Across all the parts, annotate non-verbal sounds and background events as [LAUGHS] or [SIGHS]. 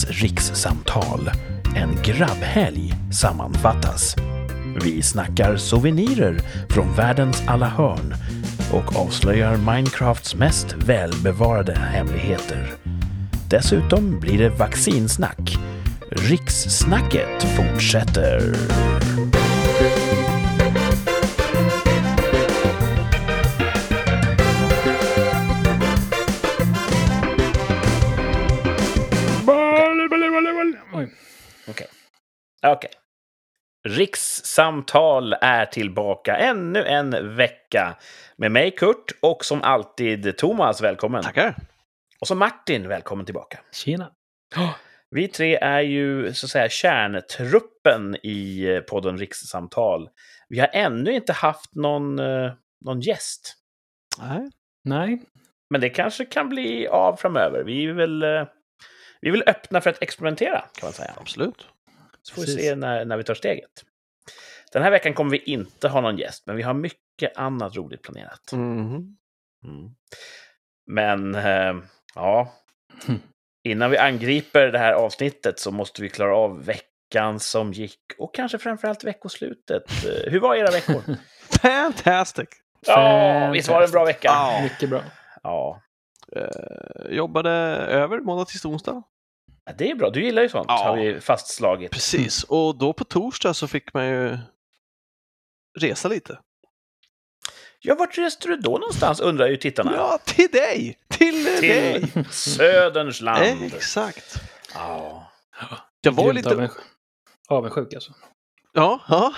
veckans rikssamtal. En grabbhelg sammanfattas. Vi snackar souvenirer från världens alla hörn och avslöjar Minecrafts mest välbevarade hemligheter. Dessutom blir det vaccinsnack. Rikssnacket fortsätter. Okej. Rikssamtal är tillbaka ännu en vecka. Med mig Kurt och som alltid Thomas, välkommen. Tackar. Och så Martin, välkommen tillbaka. Tjena. Vi tre är ju så att säga kärntruppen i eh, podden Rikssamtal. Vi har ännu inte haft någon, eh, någon gäst. Nej. Nej. Men det kanske kan bli av framöver. Vi är väl, eh, vi är väl öppna för att experimentera, kan man säga. Absolut. Så får vi Precis. se när, när vi tar steget. Den här veckan kommer vi inte ha någon gäst, men vi har mycket annat roligt planerat. Mhm. Mm. Men, eh, ja. Mm. Innan vi angriper det här avsnittet så måste vi klara av veckan som gick och kanske framförallt veckoslutet. Eh, Hur var era veckor? [LAUGHS] Fantastic. Ja, visst var det en bra vecka? Ja. Mycket bra. Ja, Eh, jobbade över måndag till onsdag. Ja, det är bra. Du gillar ju sånt, Ja. har vi fastslagit. Precis. Och då på torsdag så fick man ju resa lite. Ja, vart reste du då någonstans, undrar ju tittarna. Ja, till dig! Till, dig! Till Söderns land. Exakt. Ja. Jag var Grymt lite... avunds- Avundsjuk alltså. Ja, ja.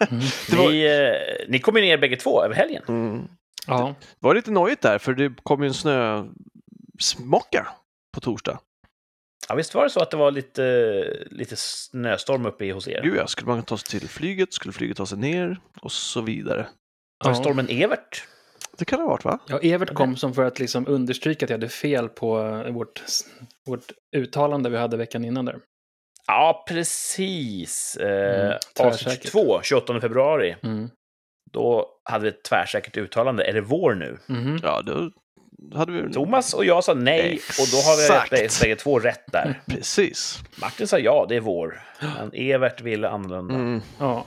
Mm. Var- Ni, eh, ni kom ju ner bägge två över helgen. Mm. Ja. Det var lite nojigt där, för det kom ju en snösmocka på torsdag. Ja, visst var det så att det var lite, lite snöstorm uppe i hos er? Gud ja, skulle man ta sig till flyget, skulle flyget ta sig ner och så vidare. Var det Ja. stormen Evert? Det kan det ha varit va? ja, Evert kom som för att liksom understryka att jag hade fel på eh, vårt, vårt uttalande vi hade veckan innan där. Ja, precis. Eh, Mm, avsnitt tvärsäkert. 22, 28 februari. Mm. Då hade vi ett tvärsäkert uttalande. Är det vår nu? Mhm. Ja, då hade vi... Thomas och jag sa nej och då har vi Exakt. bägge- två rätt där. [LAUGHS] Precis. Martin sa ja, det är vår. Men Evert ville annorlunda. Mm. Ja.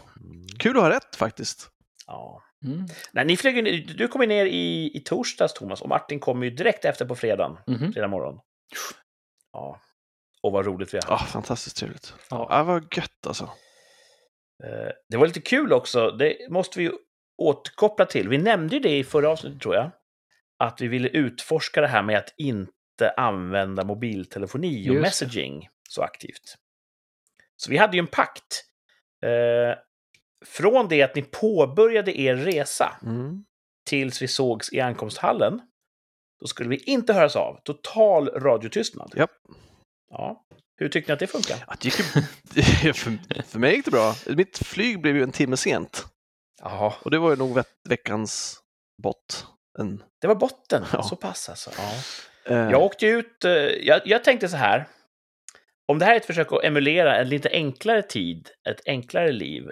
Kul att ha rätt faktiskt. Ja. Mm. Nej, ni flög, du kom ner i, i torsdags, Thomas, och Martin kom ju direkt efter på fredagen. Mhm. fredag morgon. Ja. Och vad roligt vi har Ja, haft. fantastiskt trevligt. Ja. Ja, vad gött alltså. Eh, Det var lite kul också, det måste vi ju återkoppla till. Vi nämnde ju det i förra avsnittet, tror jag. Att vi ville utforska det här med att inte använda mobiltelefoni och Just messaging så aktivt. Så vi hade ju en pakt. Eh, från det att ni påbörjade er resa Mm. tills vi sågs i ankomsthallen, då skulle vi inte höras av. Total radiotystnad. Japp. Ja. Hur tyckte ni att det funkar? Det gick [LAUGHS] för, för mig gick det bra. Mitt flyg blev ju en timme sent. Ja, Och det var ju nog ve- veckans bott. En, det var botten. Ja. Så pass alltså. Ja. eh, Jag åkte ut, eh, jag, jag tänkte så här. Om det här är ett försök att emulera en lite enklare tid, ett enklare liv,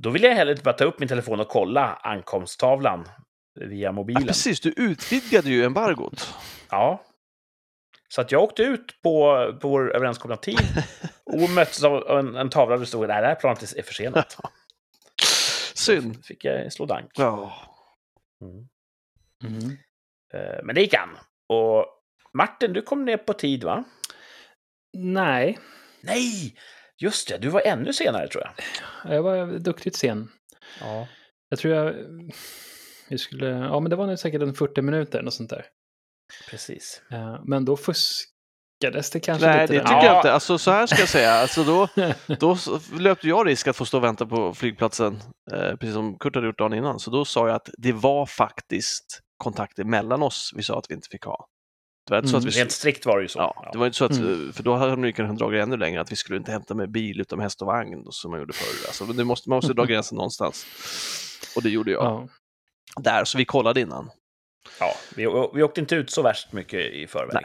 då vill jag hellre bara ta upp min telefon och kolla ankomsttavlan via ja, mobilen. precis, du utvidgade ju embargot. Ja. Så att jag åkte ut på, på vår överenskomna tid [LAUGHS] och möttes av en, en tavla där det stod att det här planet är försenat. [LAUGHS] Synd. Då fick jag slå dank. Ja. Mm. Mhm. Eh, Men det gick an. Och Martin, du kom ner på tid, va? Nej, Nej! Just det, du var ännu senare, tror jag. jag var duktigt sen. Ja. Jag tror jag... Vi skulle... Ja, men det var nog säkert en 40 minuter, något sånt där. Precis. Eh, Men då fuskades det kanske Nej, lite. det där. tycker Ja. jag inte. Alltså, så här ska jag säga. Alltså, då, [LAUGHS] då löpte jag risk att få stå och vänta på flygplatsen, eh, precis som Kurt hade gjort dagen innan. Så då sa jag att det var faktiskt kontakter mellan oss vi sa att vi inte fick ha. Det var inte så Mm, att vi... Rent strikt var det ju så. Ja, det var inte så att, Mm. för då hade de ju kunnat dra ännu längre, att vi skulle inte hämta med bil utan med häst och vagn då, som man gjorde förr. Alltså, men det måste, man måste dra [LAUGHS] gränsen någonstans. Och det gjorde jag. Ja. Där, så vi kollade innan. Ja, vi, vi åkte inte ut så värst mycket i förväg.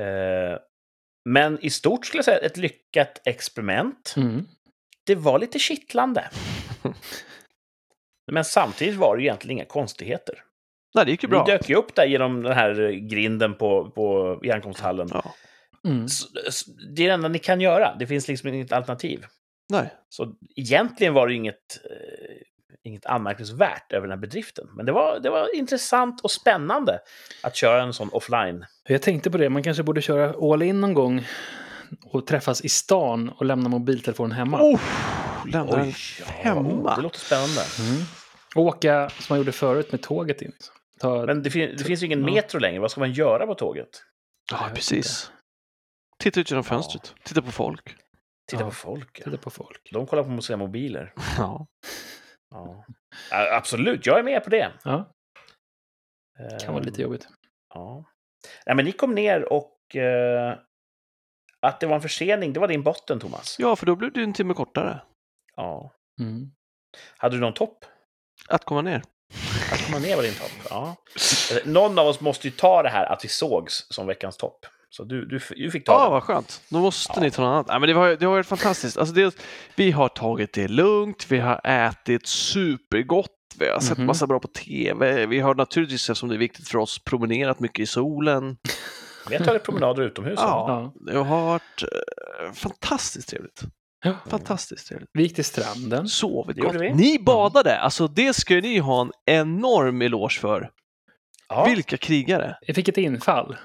Eh, men i stort skulle jag säga ett lyckat experiment. Mm. Det var lite kittlande. [LAUGHS] Men samtidigt var det ju egentligen inga konstigheter. Nej, det gick ju bra. Vi dök ju upp där genom den här grinden på, på, i ankomsthallen. Ja. Mm. det är det enda ni kan göra. Det finns liksom inget alternativ. Nej. Så egentligen var det inget, eh, inget anmärkningsvärt över den här bedriften. Men det var, det var intressant och spännande att köra en sån offline. Jag tänkte på det, man kanske borde köra all in någon gång och träffas i stan och lämna mobiltelefonen hemma. Oh, lämnar en ja, femma. det låter spännande. Mm. Och åka som man gjorde förut med tåget in. Liksom. Ta, Men det, fin det finns ju ingen Ja. metro längre. Vad ska man göra på tåget? Ja, precis. Titta ut genom fönstret. Titta på folk. Titta Ja. på folk. Ja. titta på folk. De kollar på sina mobiler. [LAUGHS] Ja. Ja. Absolut, jag är med på det. Ja, det kan vara lite Ehm, jobbigt. Ja. Nej, men ni kom ner och eh, att det var en försening, det var din botten, Thomas. ja, för då blev det ju en timme kortare. Ja. Mm. Hade du någon topp? Att komma ner. Att komma ner var din topp? Ja. Någon av oss måste ju ta det här att vi sågs som veckans topp. Så du, du, du fick ta Ja, det. vad skönt. Då måste Ja. ni ta något annat. Nej, men det, har, det har varit fantastiskt. Alltså dels, vi har tagit det lugnt, vi har ätit supergott, vi har sett Mhm. massa bra på tv, vi har naturligtvis, eftersom det är viktigt för oss, promenerat mycket i solen. Vi har tagit promenader utomhus. Ja, Ja. det har varit eh, fantastiskt trevligt. Ja. Fantastiskt trevligt. Vi gick till stranden. Gjorde gott. vi. Ni badade! Alltså det ska ju ni ha en enorm eloge för. Ja. Vilka krigare! Jag fick ett infall.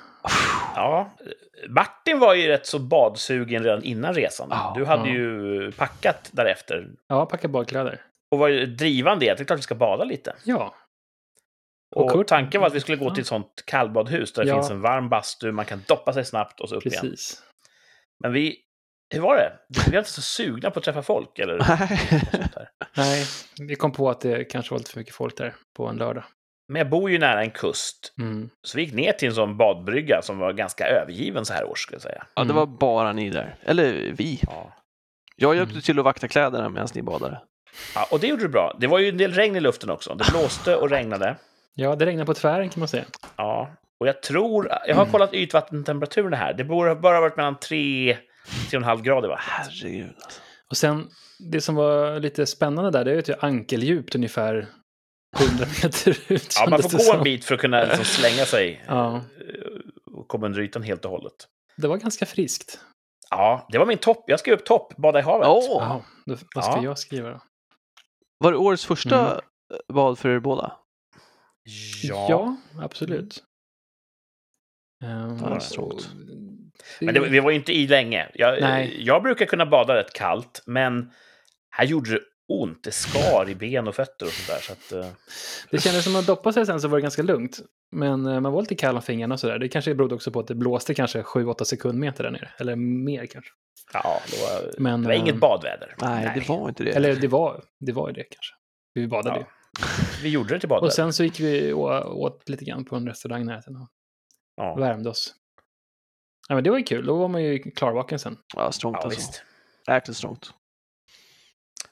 ja. Martin var ju rätt så badsugen redan innan resan. Ja, du hade ja. ju packat därefter. Ja, packa badkläder. Och var ju drivande i att det är klart vi ska bada lite. Ja. Och Och Kurt- tanken var att vi skulle gå till ett sånt kallbadhus där det finns en varm bastu, man kan doppa sig snabbt och så upp igen. Precis. Men vi, hur var det? Vi var inte så sugna på att träffa folk eller. [LAUGHS] Nej, vi kom på att det kanske var lite för mycket folk där på en lördag. Men jag bor ju nära en kust, Mm. så vi gick ner till en sån badbrygga som var ganska övergiven så här års, skulle jag säga. Ja, det var bara ni där. Eller vi. Ja. Jag hjälpte Mm. till att vakta kläderna medan ni badade. ja, och det gjorde du bra. Det var ju en del regn i luften också. Det blåste och regnade. Ja, det regnade på tvären kan man säga. Ja, och jag tror, jag har kollat ytvattentemperaturen här. Det borde bara ha varit mellan 3 3,5 grader va? Herregud. Alltså. Och sen, det som var lite spännande där, det är ju ett ankeldjupt ungefär 100 [LAUGHS] meter ut. Ja, man får gå en som. bit för att kunna liksom slänga sig Ja. eh, och komma under ytan helt och hållet. Det var ganska friskt. Ja, det var min topp. Jag skrev upp topp, bada i havet. Åh! Ja, då, vad ska Ja. jag skriva då? Var det årets första Mm. bad för er båda? Ja. absolut. Ja, det är och- strångt. Men det, vi var ju inte i länge. Jag, Nej. jag brukar kunna bada rätt kallt, men här gjorde det ont. Det skar i ben och fötter och sånt där. Så att, eh, Det kändes som att doppa sig sen så var det ganska lugnt. Men eh, man var lite kall om fingrarna och sådär. Det kanske berodde också på att det blåste kanske 7-8 sekundmeter där nere. Eller mer kanske. ja, det var, Men, det var inget eh, badväder. Nej, det var inte det. Eller det var, det var det kanske. Vi badade Ja, ju. Vi gjorde det till badväder. Och sen så gick vi och åt lite grann på en restaurang närheten och ja. värmde oss. Ja, men det var ju kul. Då var man ju klarvaken sen. Ja, strångt Ja, alltså. visst. Jäkligt strångt.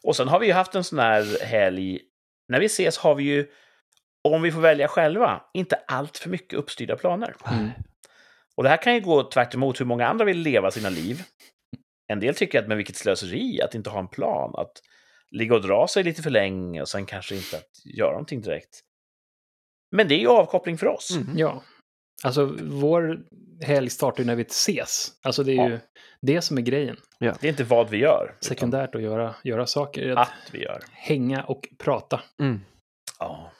Och sen har vi ju haft en sån här helg. När vi ses har vi ju, om vi får välja själva, inte allt för mycket uppstyrda planer. Mm. Och det här kan ju gå tvärt emot hur många andra vill leva sina liv. En del tycker att men vilket slöseri att inte ha en plan, att ligga och dra sig lite för länge och sen kanske inte att göra någonting direkt. Men det är ju avkoppling för oss. Mm. Ja. Alltså vår helg startar ju när vi ses. Alltså det är ju Ja. det som är grejen. Det är inte vad vi gör, utan Sekundärt att göra, göra saker. Att att vi gör. hänga och prata. Mm. Ja.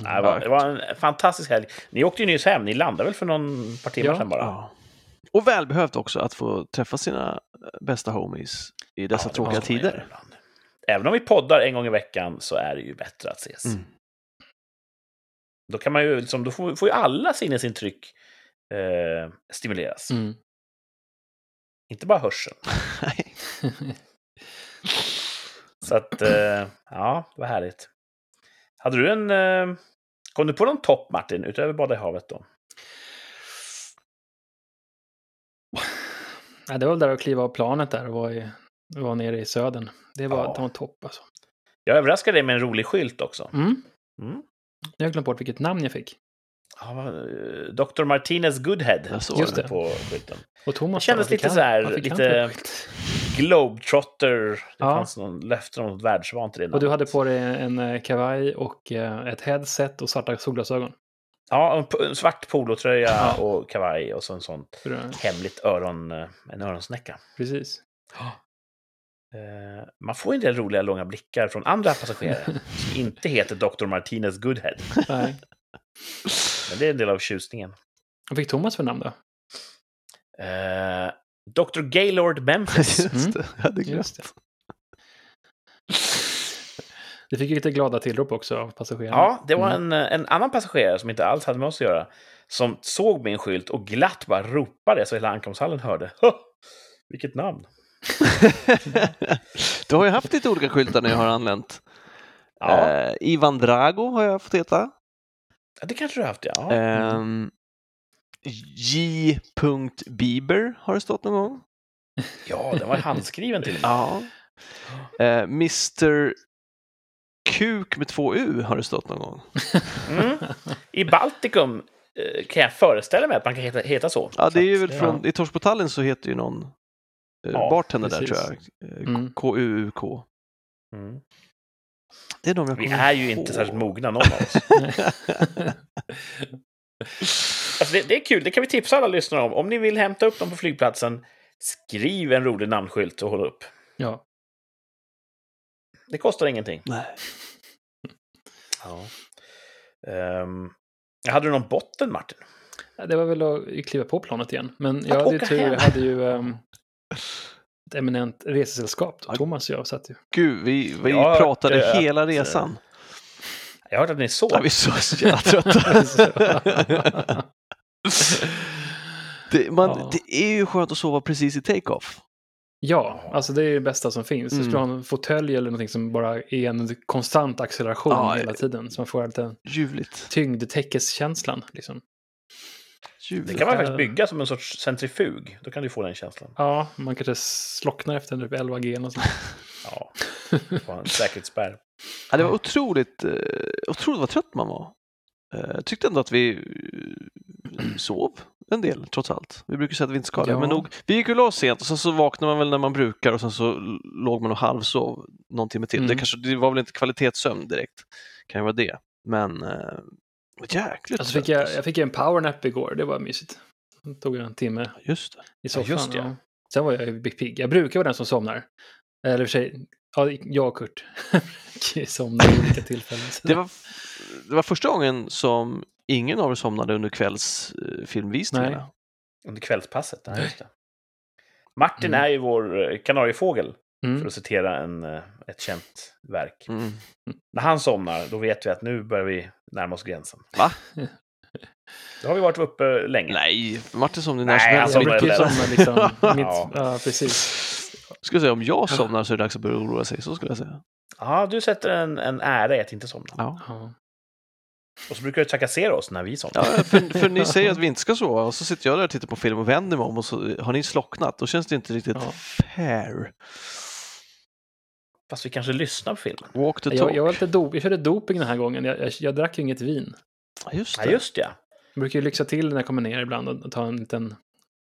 Mm. Det var, det var en fantastisk helg. Ni åkte ju nyss hem, ni landade väl för någon par timmar Ja. sedan bara? Ja. Och välbehövt också att få träffa sina bästa homies i dessa Ja, tråkiga tider. Även om vi poddar en gång i veckan så är det ju bättre att ses. Mm. Då kan man ju, liksom, då får, får ju alla sinnesintryck eh, stimuleras. Mm. Inte bara hörseln. [LAUGHS] Så att, eh, ja, vad härligt. Hade du en... Eh, kom du på någon topp, Martin, utöver bada i havet då? [SIGHS] Ja, det var väl där att kliva av planet där och vara, i, vara nere i södern. Det var, Ja. det var topp alltså. Jag överraskade dig med en rolig skylt också. Mm. Mm. Jag har glömt bort vilket namn jag fick. Ja, eh, Dr. Martinez Goodhead Jag såg Just det på skylten. Och Thomas Det kändes lite han- så här, lite-? Globetrotter. Det Ja. fanns någon löfte om något världsvant i det Och du hade på dig en eh, kavaj och eh, ett headset och svarta solglasögon. Ja, en, svart polotröja Ja. och kavaj och så en sån Bra. hemligt öron, en öronsnäcka. Precis. Eh, man får en del roliga långa blickar från andra passagerare [LAUGHS] som inte heter Dr. Martinez Goodhead. Nej. Men det är en del av tjusningen. Vad fick Thomas för namn då? Eh, Dr. Gaylord Memphis. [LAUGHS] Just Mm. det, jag hade glömt. Just det. Det fick ju lite glada tillrop också av passagerarna. Ja, det var Mm. en, en annan passagerare som inte alls hade med oss att göra. Som såg min skylt och glatt bara ropade så hela ankomsthallen hörde. "Hå, [LAUGHS] Vilket namn! [LAUGHS] du har ju haft lite olika skyltar när jag har anlänt. Ja, Eh, Ivan Drago har jag fått heta. det kanske du har haft, ja. Ehm, J. Bieber har det stått någon gång. [LAUGHS] Ja, den var handskriven till. Ja. Eh, Mr. Kuk med två U har det stått någon gång. Mm. I Baltikum eh, kan jag föreställa mig att man kan heta, heta så. Ja, det är ju väl från, i Torsbotallen så heter ju någon eh, Ja, bartender där precis. tror jag. Eh, Mm. K-U-U-K. Mm. Det är de jag Vi är ju inte särskilt mogna, någon av oss. [LAUGHS] Alltså det, det är kul, det kan vi tipsa alla lyssnare om. Om ni vill hämta upp dem på flygplatsen, skriv en rolig namnskylt och håll upp. ja. Det kostar ingenting. Nej. Ja. Um, hade du någon botten, Martin? Det var väl att kliva på planet igen. Men jag Att hade ju tur, hem. jag hade ju um, ett eminent resesällskap. Ja. Thomas och jag satt ju. Gud, vi, vi har pratade eh, hela att, resan. Jag hört att ni sov. Ja, vi är så jävla trötta. [LAUGHS] det, man, Ja. det är ju skönt att sova precis i take-off. Ja, alltså det är det bästa som finns. Jag skulle Mm. ha en fåtölj eller någonting som bara är en konstant acceleration Ja, hela eh. tiden. Så man får lite Ljuvligt. tyngdtäckeskänslan. Liksom. Det Ljuvligt. kan man Eh. faktiskt bygga som en sorts centrifug. Då kan du få den känslan. Ja, man kanske slocknar efter typ 11 G och sånt. [LAUGHS] Ja, det var en säkerhetsspärr. Ja, det var otroligt, eh, otroligt vad trött man var. Eh, Jag tyckte ändå att vi eh, sov en del trots allt. Vi brukar säga att vi inte ska det, Ja. men nog, vi gick och la oss sent och sen så vaknade man väl när man brukar och sen så låg man och halvsov någon timme till. Mm. Det, kanske, det var väl inte kvalitetssömn direkt, kan ju vara det. Men jäkligt Alltså fick jag, jag fick en powernap igår, det var mysigt. Det tog en timme Just det. i soffan. just det. ja. Sen var jag ju pigg. Jag brukar vara den som somnar. Eller för sig, ja, jag och Kurt [LAUGHS] somnar vid olika tillfällen. Det var, det var första gången som ingen av er somnade under kvällsfilmvisningarna. Nej. Under kvällspasset. Ja, just det. Martin Mm. är ju vår eh, kanariefågel, för Mm. att citera en, eh, ett känt verk. Mm. När han somnar, då vet vi att nu börjar vi närma oss gränsen. Va? [LAUGHS] Då har vi varit uppe länge. Nej, Martin somnade när Nej, som han helst. Jag somnade brukar ju lätt. somna liksom. [LAUGHS] Mitt, Ja. ja. precis. Skulle säga, om jag somnar så är det dags att börja oroa sig, så skulle jag säga. Ja, du sätter en, en ära i att inte somna. Ja. Ja. Och så brukar du trakassera oss när vi somnar. Ja, för, för ni säger att vi inte ska [LAUGHS] sova och så sitter jag där och tittar på film och vänder mig om och så har ni slocknat. Då känns det inte riktigt Ja. fair. Fast vi kanske lyssnar på filmen. Walk the talk. Jag, jag, var lite dop, jag körde doping den här gången. Jag, jag, jag drack ju inget vin. Ja, Just Ja, det. just ja. Jag brukar ju lyxa till när jag kommer ner ibland och ta en liten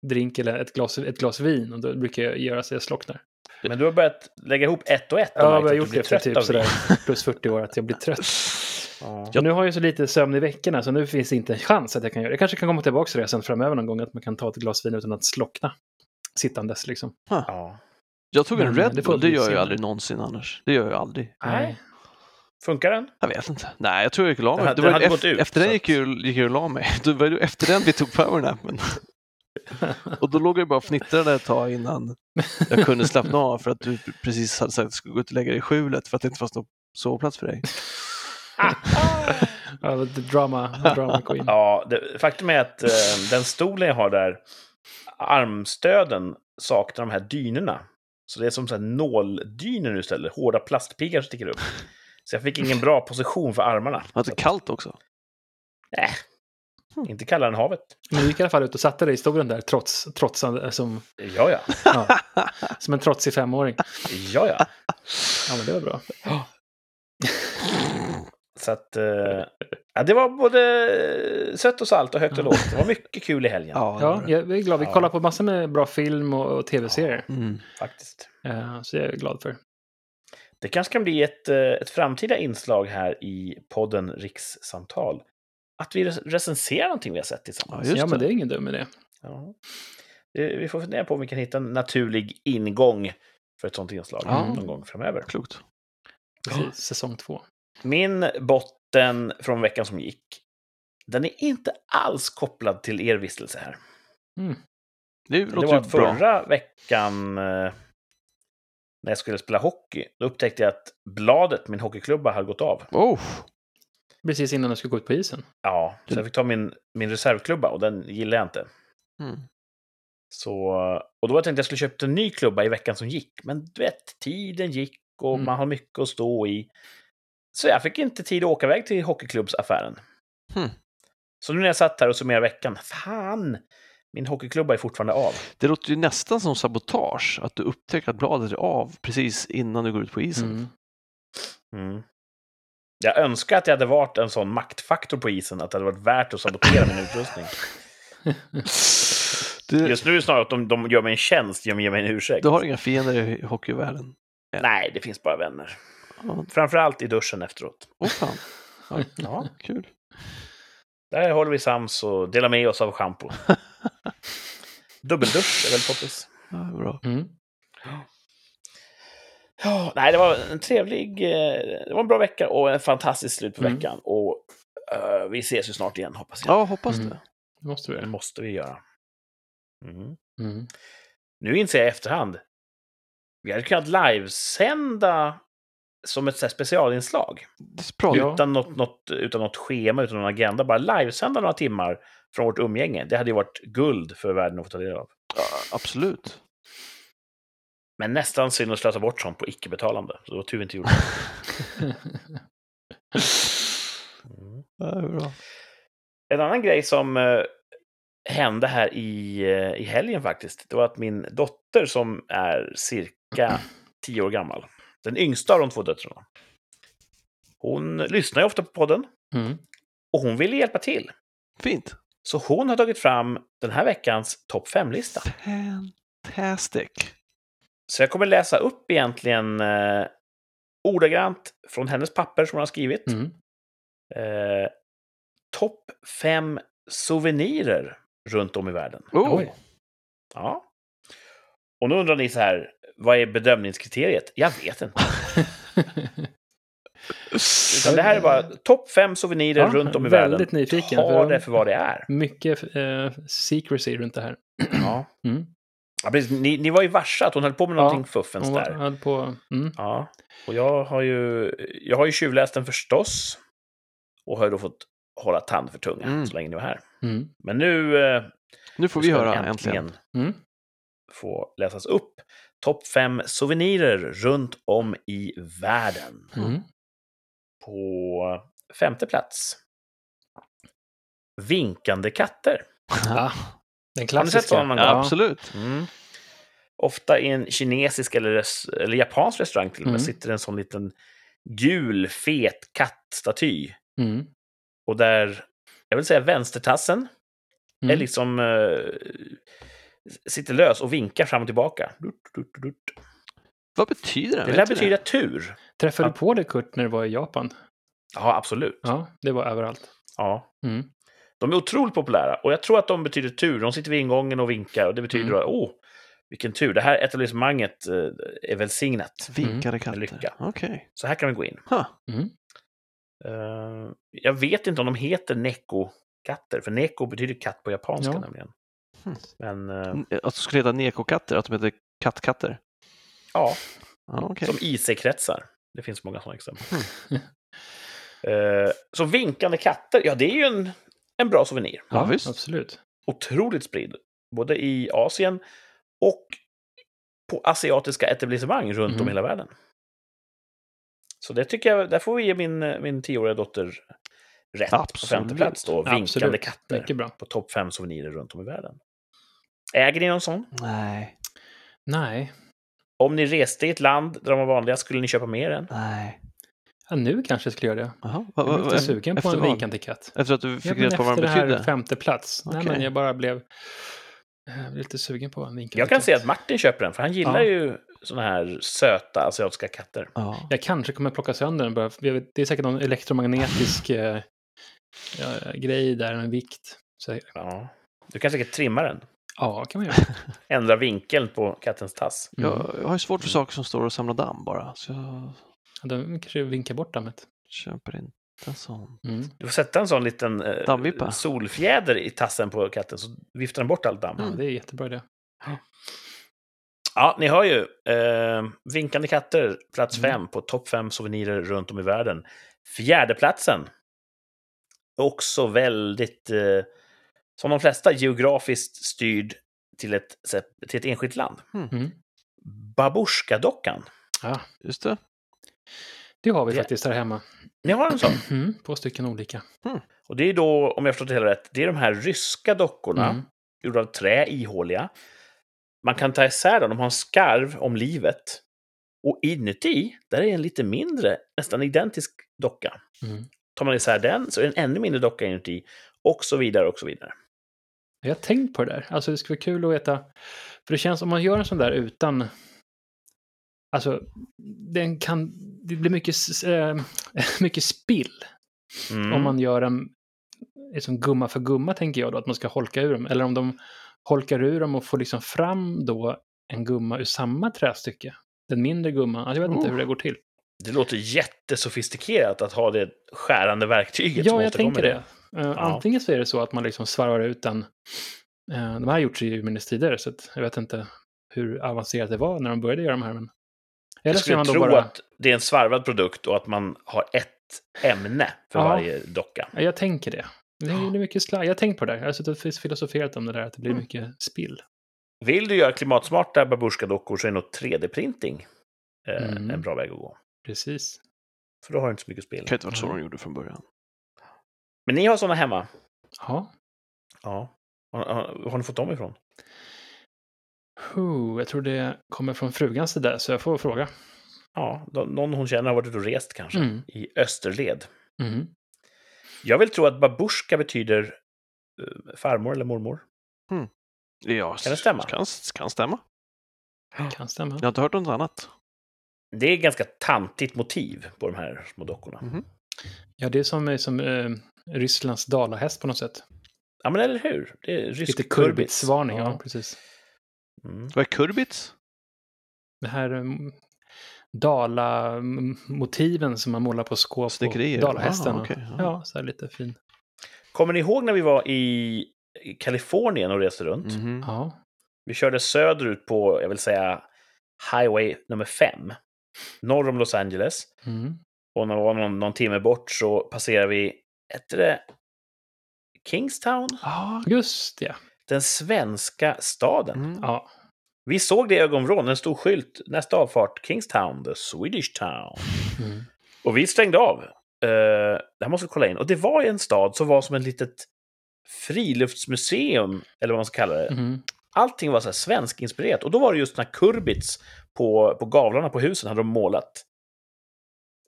drink eller ett glas, ett glas vin. Och då brukar jag göra så jag slocknar. Men du har börjat lägga ihop ett och ett. Ja, jag har gjort det efter typ sådär plus 40 år att jag blir trött. Ja. Nu har jag så lite sömn i veckorna så nu finns det inte en chans att jag kan göra det. Jag kanske kan komma tillbaka till det sen framöver någon gång, att man kan ta ett glas vin utan att slockna. Sittandes liksom. Ja. Jag tog en Red Bull, det gör jag ju aldrig någonsin annars. Det gör jag aldrig. Nej. Funkar den? Jag vet inte. Nej, jag tror jag gick och la mig. Det var efter, gått ut, efter den gick jag, gick jag och la mig. [LAUGHS] Det var ju efter den vi tog powernappen. [LAUGHS] Och då låg jag bara och fnittrade ett tag innan jag kunde slappna av för att du precis hade sagt att du skulle gå ut och lägga dig i skjulet för att det inte fanns någon sovplats för dig. [LAUGHS] Ja, drama, drama queen. Ja, det, faktum är att eh, den stolen jag har där, armstöden saknar de här dynorna. Så det är som så här nåldynor nu istället, hårda plastpiggar som sticker upp. Så jag fick ingen bra position för armarna. Det var inte kallt också. Äh, inte kallare än havet. Men du gick i alla fall ut och satte dig i stolen där, trots, trots som, Ja, ja. ja, som en trotsig femåring. Ja, ja. Ja, men det var bra. Så att... Eh, ja, det var både sött och salt och högt och lågt. Det var mycket kul i helgen, Ja, Ja, jag är glad. Vi Ja. kollar på massor med bra film och, och tv-serier. Mm. faktiskt. Eh, Så jag är glad för. Det kanske kan bli ett, eh, ett framtida inslag här i podden Rikssamtal. att vi recenserar någonting vi har sett tillsammans. Ja, just ja, men det. är ingen dum idé. Ja. Det- Vi får fundera på om vi kan hitta en naturlig ingång för ett sånt inslag Ja. någon gång framöver. Klokt. Precis, säsong två. Min botten från veckan som gick, den är inte alls kopplad till er vistelse här. Det Det låter var att bra. förra veckan, eh, när jag skulle spela hockey, då upptäckte jag att bladet, min hockeyklubba, hade gått av. Oh, Precis innan du skulle gå ut på isen. Ja, så jag fick ta min, min reservklubba och den gillade jag inte. mm. Så, och då tänkte jag att jag skulle köpa en ny klubba i veckan som gick. Men du vet, tiden gick och Mm. man har mycket att stå i. Så jag fick inte tid att åka iväg till hockeyklubbsaffären. Hmm. Så nu när jag satt här och summerade veckan, fan! Min hockeyklubba är fortfarande av. Det låter ju nästan som sabotage att du upptäcker att bladet är av precis innan du går ut på isen. Mm. Mm. Jag önskar att jag hade varit en sån maktfaktor på isen, att det hade varit värt att sabotera min utrustning. [LAUGHS] Du, Just nu är det snarare att de, de gör mig en tjänst genom att ge mig en ursäkt. du har inga fiender i hockeyvärlden? Nej, det finns bara vänner. Ja, Framförallt i duschen efteråt. Åh fan, Ja. kul. Där håller vi sams och delar med oss av schampo. [LAUGHS] Dubbeldusch är väl poppis. Ja, bra. Mm. Ja, nej, det var en trevlig... eh, Det var en bra vecka och en fantastisk slut på Mm. veckan. Och eh, vi ses ju snart igen, hoppas jag. Ja, hoppas Mm. det. Det måste du Det måste vi göra. Mm. Mm. Nu inser jag i efterhand. Vi hade kunnat livesända som ett så här specialinslag. Bra. Ja. Utan, något, något, utan något schema, utan någon agenda. Bara livesända några timmar från vårt umgänge. Det hade ju varit guld för världen att få ta del av. Ja, absolut. Men nästan synd att slösa bort sånt på icke-betalande. Så det var tur vi inte gjorde det. Mm. [LAUGHS] Ja, det är bra. En annan grej som eh, hände här i, eh, i helgen faktiskt, det var att min dotter som är cirka tio år gammal, den yngsta av de två döttrarna, hon lyssnar ju ofta på podden Mm. och hon ville hjälpa till. Fint. Så hon har tagit fram den här veckans topp 5-lista. Fantastic. Så jag kommer läsa upp egentligen eh, ordagrant från hennes papper som hon har skrivit. Mm. Eh, topp 5 souvenirer runt om i världen. Oh. Oj. Ja. Och nu undrar ni så här, vad är bedömningskriteriet? Jag vet inte. Utan det här är bara topp 5 souvenirer Ja, runt om i världen. väldigt nyfiken, Ta för- det för vad det är. Mycket eh, secrecy runt det här. Ja. [CLEARS THROAT] Mm. Ja, precis. Ni, ni var ju varse att hon höll på med Ja, någonting fuffens Hon var, där. höll på... Mm. Ja, och jag har ju, jag har ju tjuvläst den förstås. Och har ju då fått hålla tand för tunga Mm. så länge ni var här. Mm. Men nu eh, Nu får vi höra den äntligen. Mm. få läsas upp. Topp 5 souvenirer runt om i världen. Mm. På femte plats. Vinkande katter. Ja, den Har ni sett klassiska. någon Ja, absolut. Mm. Ofta i en kinesisk eller, res- eller japansk restaurang till och med Mm. sitter en sån liten gul, fet kattstaty. Mm. Och där, jag vill säga vänstertassen, är Mm. liksom eh, sitter lös och vinkar fram och tillbaka. Vad betyder? Det Vet lär betyda tur. Träffade du på det Kurt när du var i Japan? Ja, absolut. Ja, det var överallt. Ja. Mm. De är otroligt populära och jag tror att de betyder tur. De sitter vid ingången och vinkar och det betyder Mm. att, åh, vilken tur. Det här etablissemanget eh, är välsignat. Vinkade lycka. katter. Okej. Så här kan vi gå in. Huh. Mm. Eh, jag vet inte om de heter neko-katter, för neko betyder katt på japanska Ja. nämligen. Men eh, Att det skulle heta nekokatter, att de heter kattkatter. ja, Ja, okej. som IC-kretsar. Det finns många sådana exempel. [LAUGHS] Eh, så vinkande katter, ja det är ju en, en bra souvenir. Ja, visst. absolut. Otroligt spridd. Både i Asien och på asiatiska etablissemang runt om Mm. i hela världen. Så det tycker jag, där får vi ge min, min tioåriga dotter rätt på Absolut. femte plats då. Vinkande Absolut. katter på topp fem souvenirer runt om i världen. Äger ni någon sån? Nej, Nej, Om ni reste i ett land där de var vanliga, skulle ni köpa mer än? nej. ja, nu kanske jag skulle göra det. Jaha. Jag Va, är va, lite sugen på efter en vinkande katt. Efter att du Ja, fick men reda på vad efter den det här betydde? femte plats. Nej, Okej. men jag bara blev jag blev lite sugen på en vinkande Jag kan katt. se att Martin köper den, för han gillar Ja. ju såna här söta asiatiska katter. Ja. Jag kanske kommer plocka sönder den bara. Det är säkert någon elektromagnetisk eh, ja, grej där, en vikt. Så, Ja. Du kan säkert trimma den. Ja, kan man göra. [LAUGHS] Ändra vinkeln på kattens tass. Mm. Jag, jag har ju svårt för saker som står och samlar damm bara, så jag De kanske vinkar bort dammet. köper inte en sån. Mm. Du får sätta en sån liten eh, solfjäder i tassen på katten så viftar den bort allt damm. Ja, det är jättebra det. Ja, ni hör ju. Eh, vinkande katter, plats Mm. fem på topp fem souvenirer runt om i världen. Fjärdeplatsen. Också väldigt, eh, som de flesta, geografiskt styrd till ett, till ett enskilt land. Mm. Babusjka-dockan. Ja, Just det. det har vi Det- faktiskt här hemma. Ni har en sån. [CLEARS THROAT] Mm. Två stycken olika. Och det är då, om jag förstått det hela rätt, det är de här ryska dockorna, Mm. gjorda av trä, ihåliga. Man kan ta isär dem, de har en skarv om livet. Och inuti, där är en lite mindre, nästan identisk docka. Mm. Tar man isär den så är det en ännu mindre docka inuti. Och så vidare, och så vidare. Jag har tänkt på det där. Alltså det skulle vara kul att veta. För det känns om man gör en sån där utan... Alltså, den kan... Det blir mycket, eh, [LAUGHS] mycket spill Mm. om man gör en liksom gumma för gumma, tänker jag då, att man ska holka ur dem. Eller om de holkar ur dem och får liksom fram då en gumma ur samma trästycke. Den mindre gumman. Alltså, jag vet inte Oh. hur det går till. Det låter jättesofistikerat att ha det skärande verktyget som Ja, jag tänker det. Eh, Ja. Antingen så är det så att man liksom svarvar ut den. Uh, de här har gjorts i urminnes tider, så att jag vet inte hur avancerat det var när de började göra de här. Men... Eller Jag är skulle man tro då bara... att det är en svarvad produkt och att man har ett ämne för Ja. varje docka. Ja, jag tänker det. Det Ja. blir mycket slag. Jag har tänkt på det där. Jag har suttit och filosoferat om det där, att det blir Mm. mycket spill. Vill du göra klimatsmarta babusjka-dockor så är nog 3D-printing eh, Mm. en bra väg att gå. Precis. För då har du inte så mycket spel. Det kan inte varit så de gjorde från början. Men ni har sådana hemma? Ja. Ja. Har, har, har ni fått dem ifrån? Huh, jag tror det kommer från frugans där, så jag får fråga. Ja, nå- någon hon känner har varit ute och rest kanske. Mm. I Österled. Mm. Jag vill tro att babushka betyder eh, farmor eller mormor. Ja, Kan det stämma? Kan, kan stämma. Kan stämma. Jag har inte hört något annat. Det är ganska tantigt motiv på de här små dockorna. Mhm. Ja, det är som, som eh, Rysslands dalahäst på något sätt. Ja, men eller hur? Det är rysk Lite kurbits. kurbitsvarning, ja. precis. Mm. Vad är kurbits? Det här um, Dala-motiven som man målar på skåp Snickerier? och Dalahästen. Ah, okej, ja. Ja, så här lite fin. Kommer ni ihåg när vi var i Kalifornien och reste runt? Mhm. Ja. Vi körde söderut på, jag vill säga, Highway nummer 5. Norr om Los Angeles. Mm. Och när vi var någon, någon timme bort så passerade vi, hette det Kingstown? Ah, Just det. Den svenska staden. mm. Ja. Vi såg det i ögonvrån, en stor skylt, nästa avfart, Kingstown, the Swedish town. Mm. Och vi stängde av. Uh, det här måste vi kolla in. Och det var en stad som var som ett litet friluftsmuseum, eller vad man ska kalla det. Mm. Allting var så här svenskinspirerat. Och då var det just den här kurbits på, på gavlarna på husen hade de målat.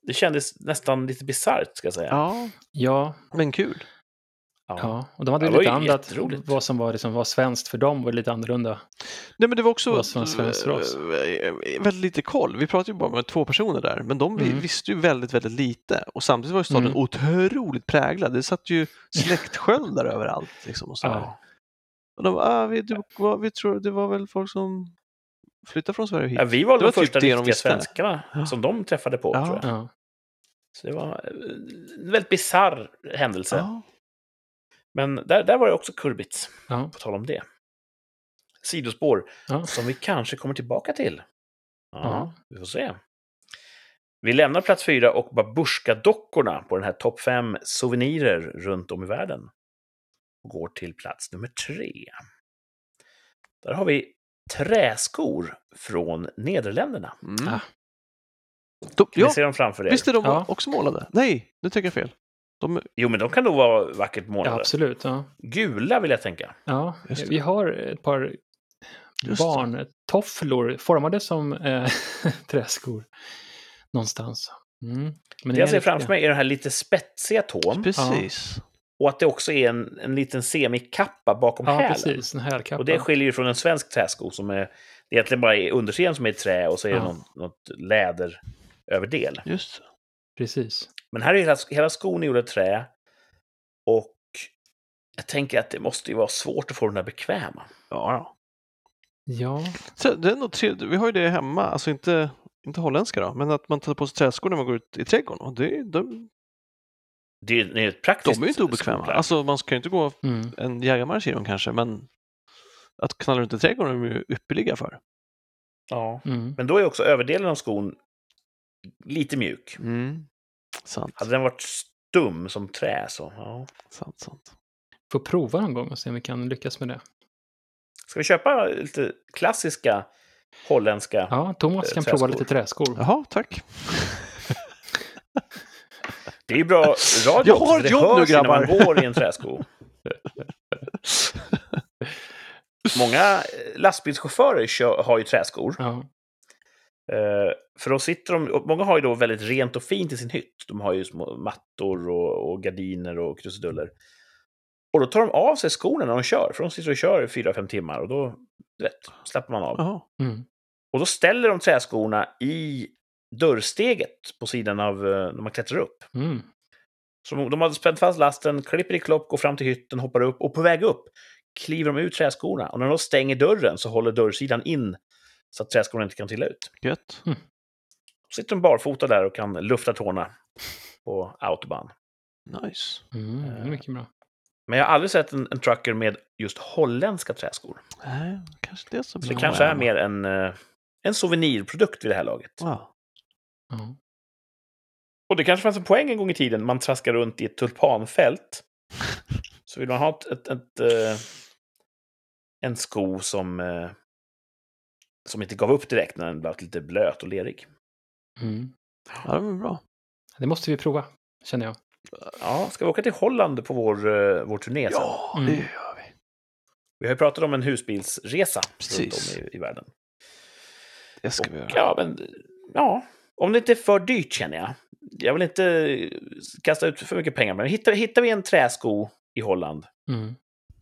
Det kändes nästan lite bisarrt, ska jag säga. Ja, Ja, men kul. ja. Och de hade Ja, det var lite annat. Vad som var, liksom, var svenskt för dem var lite annorlunda. Nej, men det var också Vad som svenskt för oss. eh, väldigt lite koll. Vi pratade ju bara med två personer där, men de Mm. visste ju väldigt, väldigt lite. Och samtidigt var ju staden Mm. otroligt präglad. Det satt ju [LAUGHS] släktsköldar överallt. Liksom, och så. Ja. Och de, ah, vi, du, vad, vi tror, det var väl folk som flyttade från Sverige hit. Ja, vi var de typ första de riktiga svenskarna Ja. som de träffade på, Ja. tror jag. Ja. Så det var eh, en väldigt bisarr händelse. Ja. Men där, där var det också kurbits, Ja. på tal om det. Sidospår, Ja. som vi kanske kommer tillbaka till. Ja, Ja. vi får se. Vi lämnar plats fyra och Babusjka-dockorna på den här topp fem souvenirer runt om i världen. Och går till plats nummer tre. Där har vi träskor från Nederländerna. Mm. Ah. De, Kan ja, ni se dem framför er? visst är de Ja. också målade? Nej, nu tänker jag fel. De, Jo, men de kan nog vara vackert ja, målade. absolut. Ja. Gula vill jag tänka. Ja, vi har ett par Just barntofflor formade som eh, [LAUGHS] träskor någonstans. Mm. Men Det jag ser riktiga. framför mig är den här lite spetsiga tån precis. Och att det också är en, en liten semikappa bakom Ja, hälen. precis. En hälkappa. Och det skiljer ju från en svensk träsko som är det är egentligen bara är undersidan som är i trä och så är det Ja. något, läderöverdel. Just. Precis. Men här är hela, hela skon gjord av trä. Och jag tänker att det måste ju vara svårt att få den där bekväma. Ja, ja. Ja, Så det är nog trevligt. Vi har ju det hemma, alltså inte, inte holländska då, men att man tar på sig träskor när man går ut i trädgården. Och det, de, Det är, ett de praktiskt är ju inte obekväma. skoplagg. Alltså man ska ju inte gå mm. en jägarmarsch i dem kanske, men att knalla runt i trädgården är de ju ypperliga för. Ja. Mm. Men då är också överdelen av skon lite mjuk. Mm. Sant, Hade den varit stum som trä så, ja. sant, sant. Får prova någon gång och se om vi kan lyckas med det. Ska vi köpa lite klassiska holländska? Ja, Thomas Eh, kan prova träskor. lite träskor. Jaha, tack. [LAUGHS] Det är bra radio Jag har det ett jobb nu, grabbar. går i en träsko. [LAUGHS] Många lastbilschaufförer har ju träskor. Ja. Eh, för då sitter de, många har ju då väldigt rent och fint i sin hytt. De har ju små mattor och, och gardiner och krusiduller. Och då tar de av sig skorna när de kör, för de sitter och kör i fyra, fem timmar och då vet, släpper man av. Mm. Och då ställer de träskorna i dörrsteget på sidan av eh, när man klättrar upp. Mm. Så de, de hade spänt fast lasten, klipper i klopp, går fram till hytten, hoppar upp och på väg upp kliver de ut träskorna. Och när de stänger dörren så håller dörrsidan in så att träskorna inte kan trilla ut. Gött. Då sitter de barfota där och kan lufta tårna på autobahn. Nice. Mm. är Mycket bra. Men jag har aldrig sett en, en trucker med just holländska träskor. Nej, kanske det som Så det kanske är mer en, eh, en souvenirprodukt vid det här laget. Ja. Ja. Och det kanske fanns en poäng en gång i tiden, man traskar runt i ett tulpanfält. Så vill man ha ett, ett, ett, eh, en sko som, eh, som inte gav upp direkt när den blev lite blöt och lerig. Mm. ja, det var bra. Det måste vi prova, känner jag. Ja, ska vi åka till Holland på vår, eh, vår turné sen? Ja, Mm. det gör vi. Vi har ju pratat om en husbilsresa Precis. runt om i, i världen. Det ska Och, vi göra. ja, men, ja, om det inte är för dyrt känner jag. Jag vill inte kasta ut för mycket pengar, men hittar, hittar vi en träsko i Holland Mm.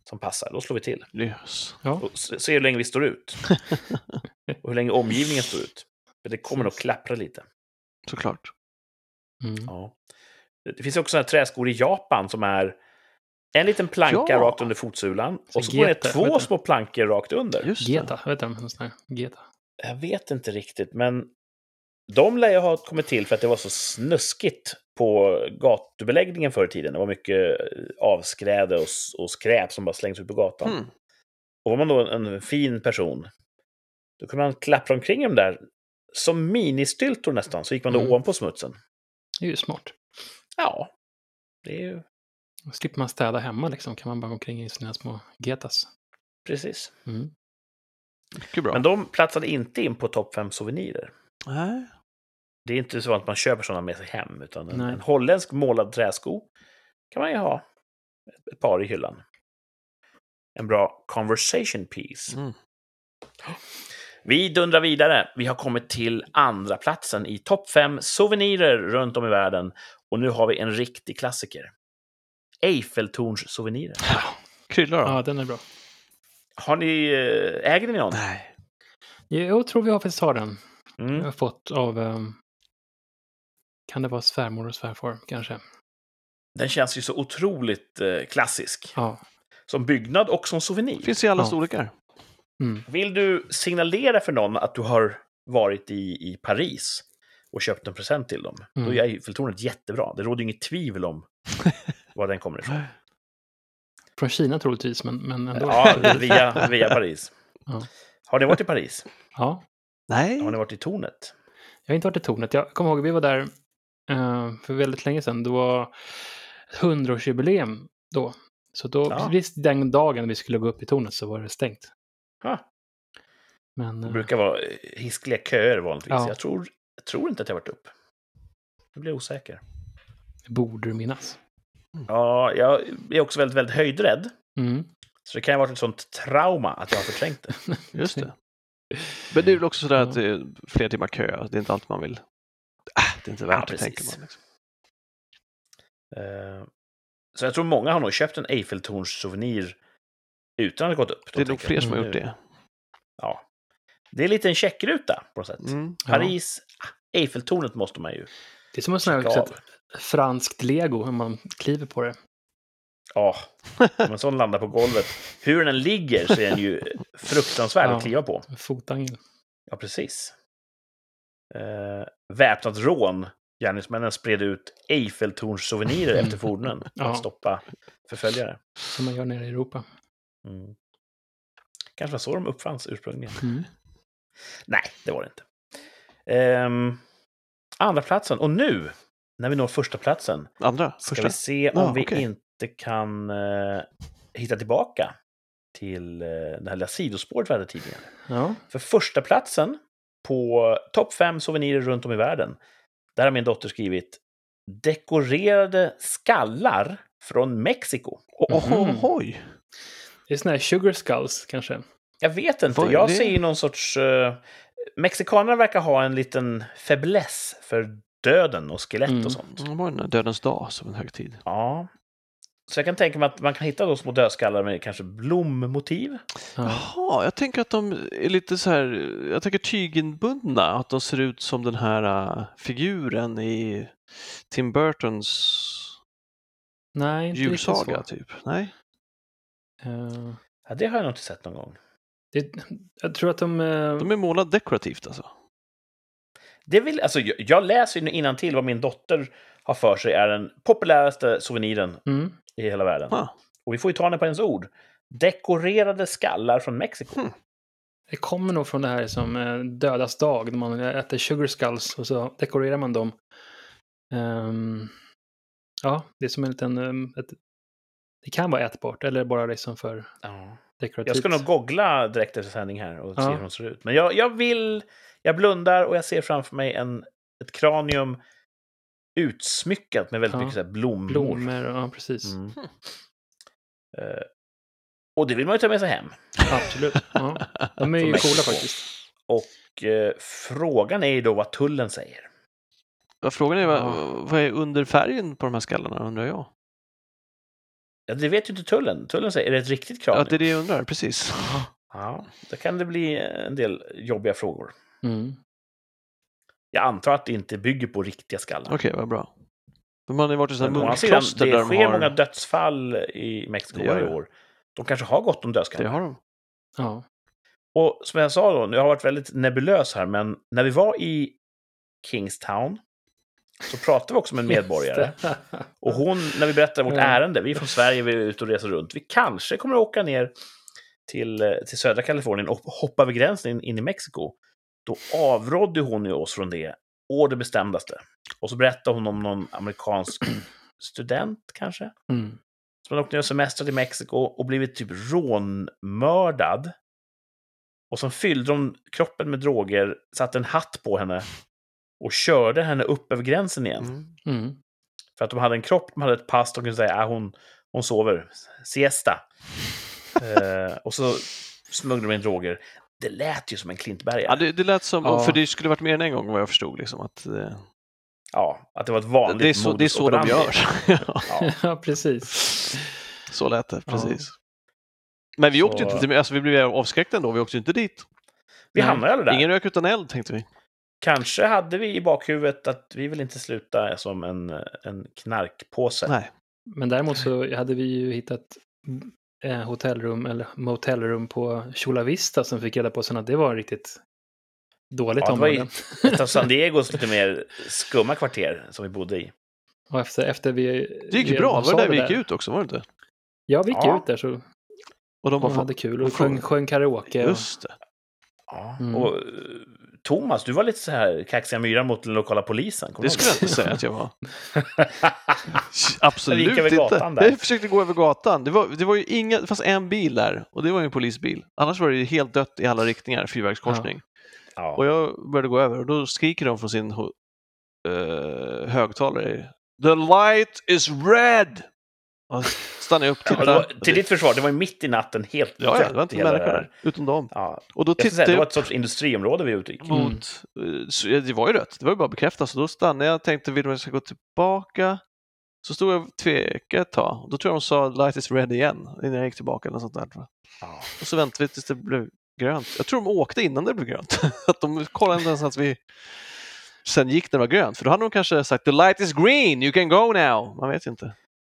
som passar, då slår vi till. Yes. Ja. Och se se hur länge vi står ut. [LAUGHS] och hur länge omgivningen står ut. För det kommer nog klappra lite. Såklart. Mm. Ja. Det finns också träskor i Japan som är en liten planka Ja. rakt under fotsulan Så och så går det två små plankor rakt under. Just det. Geta, vet du? Sån Geta. Jag vet inte riktigt, men de lär ju ha kommit till för att det var så snuskigt på gatubeläggningen förr i tiden. Det var mycket avskräde och, och skräp som bara slängs ut på gatan. Hmm. Och var man då en, en fin person, då kunde man klappra omkring dem där som ministyltor nästan, så gick man då Mm. ovanpå smutsen. Det är ju smart. Ja, det är ju Då slipper man städa hemma liksom. Kan man bara gå omkring i sina små Getas. precis. Mm. Mycket bra. Men de platsade inte in på topp 5 souvenirer. Nej. Det är inte så att man köper sådana med sig hem, utan en, en holländsk målad träsko kan man ju ha ett, ett par i hyllan. En bra conversation piece. Mm. Vi dundrar vidare. Vi har kommit till andra platsen i topp 5 souvenirer runt om i världen. Och nu har vi en riktig klassiker. Eiffeltorns souvenirer. Krylla då? Ja, den är bra. Har ni, eh, äger ni någon? Nej. Jag tror vi har faktiskt har den. Jag Mm. har fått av... ehm, kan det vara svärmor och svärfar kanske? Den känns ju så otroligt eh, klassisk. Ja. Som byggnad och som souvenir. Finns i alla Ja. storlekar. Mm. Vill du signalera för någon att du har varit i, i Paris och köpt en present till dem, Mm. då är Eiffeltornet jättebra. Det råder inget tvivel om [LAUGHS] var den kommer ifrån. Från Kina troligtvis, men, men ändå. Ja, via, via Paris. Ja. Har ni varit i Paris? Ja. Nej. Har ni varit i tornet? Jag har inte varit i tornet. Jag kommer ihåg, vi var där för väldigt länge sedan. Det var ett hundraårsjubileum då. Så då, Ja. precis den dagen vi skulle gå upp i tornet så var det stängt. Ha, Men det eh, brukar vara eh, hiskliga köer vanligtvis. Ja. Jag, tror, jag tror inte att jag har varit upp. Jag blir osäker. borde du minnas. Ja, jag är också väldigt, väldigt höjdrädd. Mm. Så det kan ha varit ett sånt trauma att jag har förträngt det. [LAUGHS] Just det. Men det är väl också sådär att det är flera timmar kö. Det är inte allt man vill. Äh, det är inte värt det, precis. tänker man. Liksom. Eh, Så jag tror många har nog köpt en Eiffeltorns-souvenir utan att ha gått upp. Det är nog fler som har "Nu- gjort det. Ja. Det är lite en checkruta på något sätt. Mm. Ja. Paris, ah, Eiffeltornet måste man ju Det är som en sån här ett franskt lego, om man kliver på det. Ja, om en sån landar på golvet. Hur den ligger så är den ju fruktansvärd [LAUGHS] Ja. att kliva på. Fotangel. Ja, precis. Eh, väpnat rån. Gärningsmännen spred ut Eiffeltornssouvenirer efter fordonen för Ja. att stoppa förföljare. Som man gör nere i Europa. Mm. Kanske var så de uppfanns ursprungligen. Mm. Nej, det var det inte. Ehm, andra platsen. Och nu, när vi når första platsen, Andra? ska Första? vi se om Ja, vi okej. inte kan eh, hitta tillbaka till eh, det här lilla sidospåret vi hade tidigare. Ja. För första platsen på topp fem souvenirer runt om i världen, där har min dotter skrivit dekorerade skallar från Mexiko. Oh, Mhm. oh, oj! Det är såna här sugar skulls kanske. Jag vet inte, jag det? ser ju någon sorts... Uh, mexikanerna verkar ha en liten fäbless för döden och skelett Mm. och sånt. Det var där dödens dag som en högtid. Ja. Så jag kan tänka mig att man kan hitta då små dödskallar med kanske blommotiv. Ja. Jaha, jag tänker att de är lite så här, jag tänker tyginbundna, att de ser ut som den här äh, figuren i Tim Burtons Nej, inte julsaga, typ. Nej? Eh, Ja, det har jag nog inte sett någon gång. det, jag tror att de... eh, De är målade dekorativt alltså. Det vill, alltså, jag, jag läser ju till vad min dotter har för sig är den populäraste souveniren Mm. I hela världen. Ah. Och vi får ju ta henne på hennes ord. Dekorerade skallar från Mexiko. Hmm. Det kommer nog från det här som eh, dödas dag, när man äter sugar skulls och så dekorerar man dem. Ehm, ja, det är som en liten... ehm, ett, det kan vara ätbart, eller bara liksom för Ja. dekorativt. Jag ska nog googla direkt efter sändning här och se Ja. hur de ser ut. Men jag, jag vill... Jag blundar och jag ser framför mig en, ett kranium utsmyckat med väldigt Ja. mycket så här blommor. Blommor, ja precis. Mm. Eh, och det vill man ju ta med sig hem. Absolut. Ja. De är [LAUGHS] ju coola faktiskt. Och eh, frågan är ju då vad tullen säger. Ja, Frågan är vad, Ja. vad är under färgen på de här skallarna, undrar jag. Ja, det vet ju inte tullen. Tullen säger, är det ett riktigt Ja, kranium? det är det jag undrar, precis. Ja, då kan det bli en del jobbiga frågor. Mm. Jag antar att det inte bygger på riktiga skallar. Okej, vad bra. Men man har ju varit i sådana munkkloster det där de sker har... många dödsfall i Mexiko Det varje det. år. De kanske har gått om Det dödskallar. har de. Ja. Och som jag sa då, jag har varit väldigt nebulös här, men när vi var i Kingstown så pratade vi också med en [LAUGHS] medborgare. Det. Och hon, när vi berättade vårt ärende, vi är från Sverige, vi är ute och reser runt. Vi kanske kommer att åka ner till, eh, till södra Kalifornien och hoppa över gränsen in, in i Mexiko. Då avrådde hon ju oss från det, å det bestämdaste. Och så berättade hon om någon amerikansk [CLEARS THROAT] student, kanske, Mm. som hade åkt ner och semestrat i Mexiko och blivit typ rånmördad. Och så fyllde de kroppen med droger, satte en hatt på henne och körde henne upp över gränsen igen. Mm. Mm. För att de hade en kropp, de hade ett pass, de kunde säga att hon, hon sover. Siesta. [LAUGHS] eh, och så smugglade de in droger. Det lät ju som en Klintbergare. Ja, det, det lät som, Ja. för det skulle varit mer än en gång vad jag förstod. Liksom, att, eh, Ja, att det var ett vanligt det, är så, det är så de gör. Ja, [LAUGHS] Ja. ja, precis. så lät det, Ja. precis. Men vi åkte ju Så- inte till, alltså vi blev avskräckta ändå, vi åkte ju inte dit. Vi Nej, hamnade ju aldrig där. Ingen rök utan eld tänkte vi. Kanske hade vi i bakhuvudet att vi vill inte sluta som en, en knarkpåse. Nej. Men däremot så hade vi ju hittat eh, hotellrum eller motellrum på Chula Vista som fick reda på sen att det var riktigt dåligt Ja, det var ju- område. Ett av San [LAUGHS] Diegos lite mer skumma kvarter som vi bodde i. Och efter, efter vi... Det gick vi bra, var det där vi gick ut också, var det inte? Ja, vi gick Ja. ut där så Och de de var hade kul och sjöng, sjöng karaoke. Just det. Ja. Mm. Och Thomas, du var lite så här kaxiga myran mot den lokala polisen. Kommer Det skulle jag inte säga att jag var. [LAUGHS] Absolut gick över inte. där. Jag försökte gå över gatan. Det var, det var ju inga, det fanns en bil där och det var ju en polisbil. Annars var det ju helt dött i alla riktningar, fyrvägskorsning. Ja. Och jag började gå över och då skriker de från sin eh, högtalare. The light is red! Och stannade upp och Ja, tittade. var, till ditt försvar, det var ju mitt i natten helt Ja, ja, det var inte människor utom dem. Ja, Och då ska säga, tittade det var ett sorts industriområde vi utgick. Mm. mot... eh, så- ja, Det var ju rött, det var ju bara att bekräfta. Så då stannade jag och tänkte, vill jag ska gå tillbaka? Så stod jag och tvekade ett tag. Då tror jag de sa light is red igen, innan jag gick tillbaka. Eller sånt där. Ja. Och så väntade vi tills det blev grönt. Jag tror de åkte innan det blev grönt. [LAUGHS] att de kollade inte ens att vi sen gick när det var grönt. För då hade de kanske sagt the light is green, you can go now. Man vet ju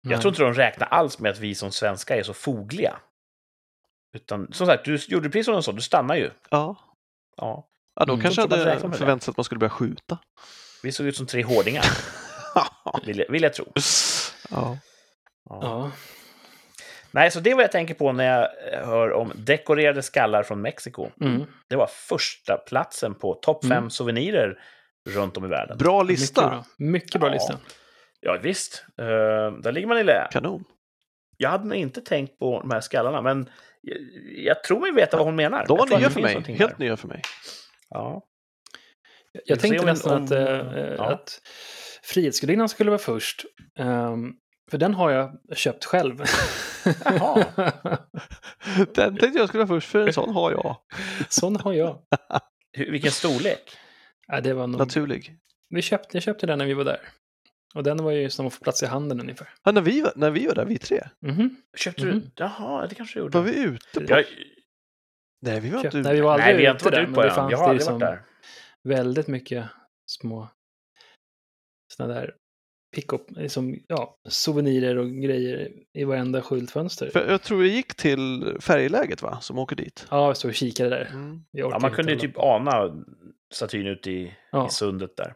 inte. Jag tror inte de räknar alls med att vi som svenskar är så fogliga. Utan som sagt, du gjorde precis som de sa, du stannar ju. Ja. Ja. Ja, då Mm. kanske hade förväntat sig att man skulle börja skjuta. Vi såg ut som tre hårdingar, [LAUGHS] vill jag, vill jag tro. ja. Ja. Ja. Nej, så det är vad jag tänker på när jag eh, hör om dekorerade skallar från Mexiko. Mm. Det var första platsen på topp fem Mm. souvenirer runt om i världen. Bra Mycket lista. bra, Mycket bra Ja. lista. Ja, visst. Uh, där ligger man i lä. Kanon. Jag hade nog inte tänkt på de här skallarna, men jag, jag tror mig veta vad hon menar. De var Jag nya för mig. Helt där. nya för mig. Ja. Jag se tänkte jag- nästan om- att, eh, ja. att Frihetsgudinnan skulle vara först. Ehm, för den har jag köpt själv. Jaha. [LAUGHS] Den tänkte jag skulle vara först, för en sån har jag. Sån har jag. Vilken storlek? Ja, det var nog... Naturlig. vi köpte, jag köpte den när vi var där. Och den var ju som att få plats i handen ungefär. Ja, när, vi var, när vi var där, vi tre, Mhm. Köpte Mhm. du? Jaha, det kanske du gjorde. var vi ute på... Jag, Nej, vi var inte nej, vi ute. var aldrig nej, vi ute varit där, ute men det fanns Jag har det aldrig som varit där. väldigt mycket små såna där pick-up, liksom, ja, souvenirer och grejer i varenda skyltfönster. För jag tror vi gick till färjeläget, va? Som åker dit. Ja, jag stod och kikade där. Mm. Ja, man kunde ju typ ana statyn ute i, Ja. i sundet där.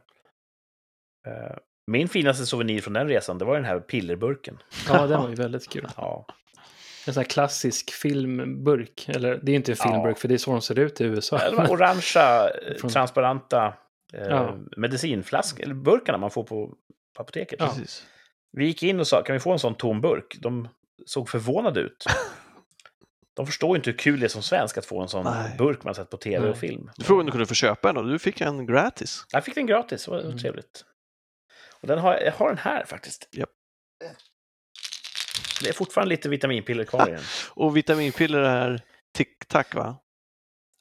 Eh, Min finaste souvenir från den resan, det var den här pillerburken. Ja, den var ju väldigt kul. Ja, En sån här klassisk filmburk. Eller det är inte en Ja. filmburk, för det är så de ser ut i USA. de här orangea, [LAUGHS] Från- transparenta eh, Ja. medicinflaskor, eller burkarna man får på, på apoteket. Ja. Precis. Vi gick in och sa, kan vi få en sån tom burk? De såg förvånade ut. [LAUGHS] De förstår ju inte hur kul det är som svensk att få en sån Nej. burk man sett på tv Nej. och film. Du frågade om du kunde få köpa en och du fick en gratis. Jag fick den gratis, det var Mm. trevligt. Och den har, jag har den här faktiskt. Japp. Det är fortfarande lite vitaminpiller kvar i den. [LAUGHS] Och vitaminpiller är tic-tac, va?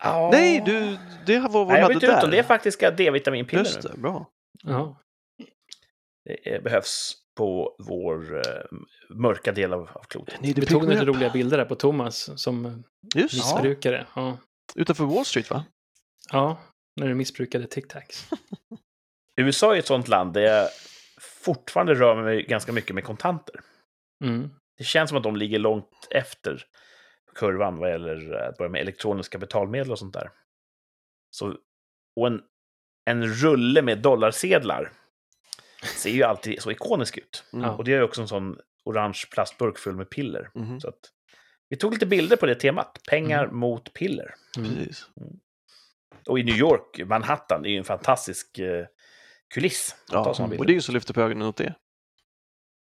Ja. Nej, du, det var vad Nej, du hade där. om det är faktiska D-vitaminpiller Just nu. det, bra. Ja. Det eh, behövs på vår eh, mörka del av, av klotet. Vi to tog lite roliga bilder där på Thomas som Just Ja. missbrukare. Ja. Utanför Wall Street, va? ja, när du missbrukade tic-tacs. [LAUGHS] USA är ett sånt land där jag fortfarande rör mig ganska mycket med kontanter. Mm. Det känns som att de ligger långt efter kurvan vad gäller att börja med elektroniska betalmedel och sånt där. Så, och en, en rulle med dollarsedlar ser ju alltid så ikonisk ut. Mm. Och det är ju också en sån orange plastburk full med piller. Mhm, Så att, vi tog lite bilder på det temat. Pengar mot piller. Mm. Precis. Och i New York, Manhattan, är ju en fantastisk eh, kuliss. Ja, och det är ju så lyfter på ögonen åt det.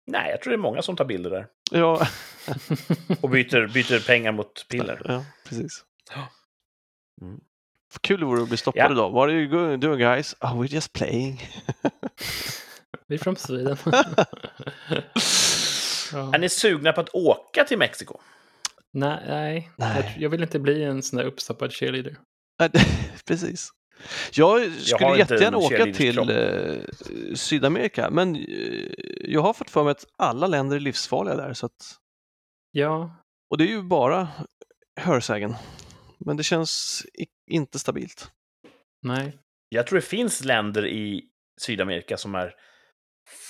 Nej, jag tror det är många som tar bilder där. Ja, [LAUGHS] Och byter, byter pengar mot piller. ja precis. Mm. Kul det vore att bli stoppad idag. What are you doing guys? Oh, we're just playing. [LAUGHS] Vi är från Sweden. [LAUGHS] ja. Är ni sugna på att åka till Mexiko? Nej, nej. Nej. Jag, vill inte bli en sån där uppstoppad cheerleader. Precis. Jag skulle inte jättegärna en åka till eh, Sydamerika, men eh, jag har fått för mig att alla länder är livsfarliga där. Så att, Ja, och det är ju bara hörsägen. Men det känns inte stabilt. nej. Jag tror det finns länder i Sydamerika som är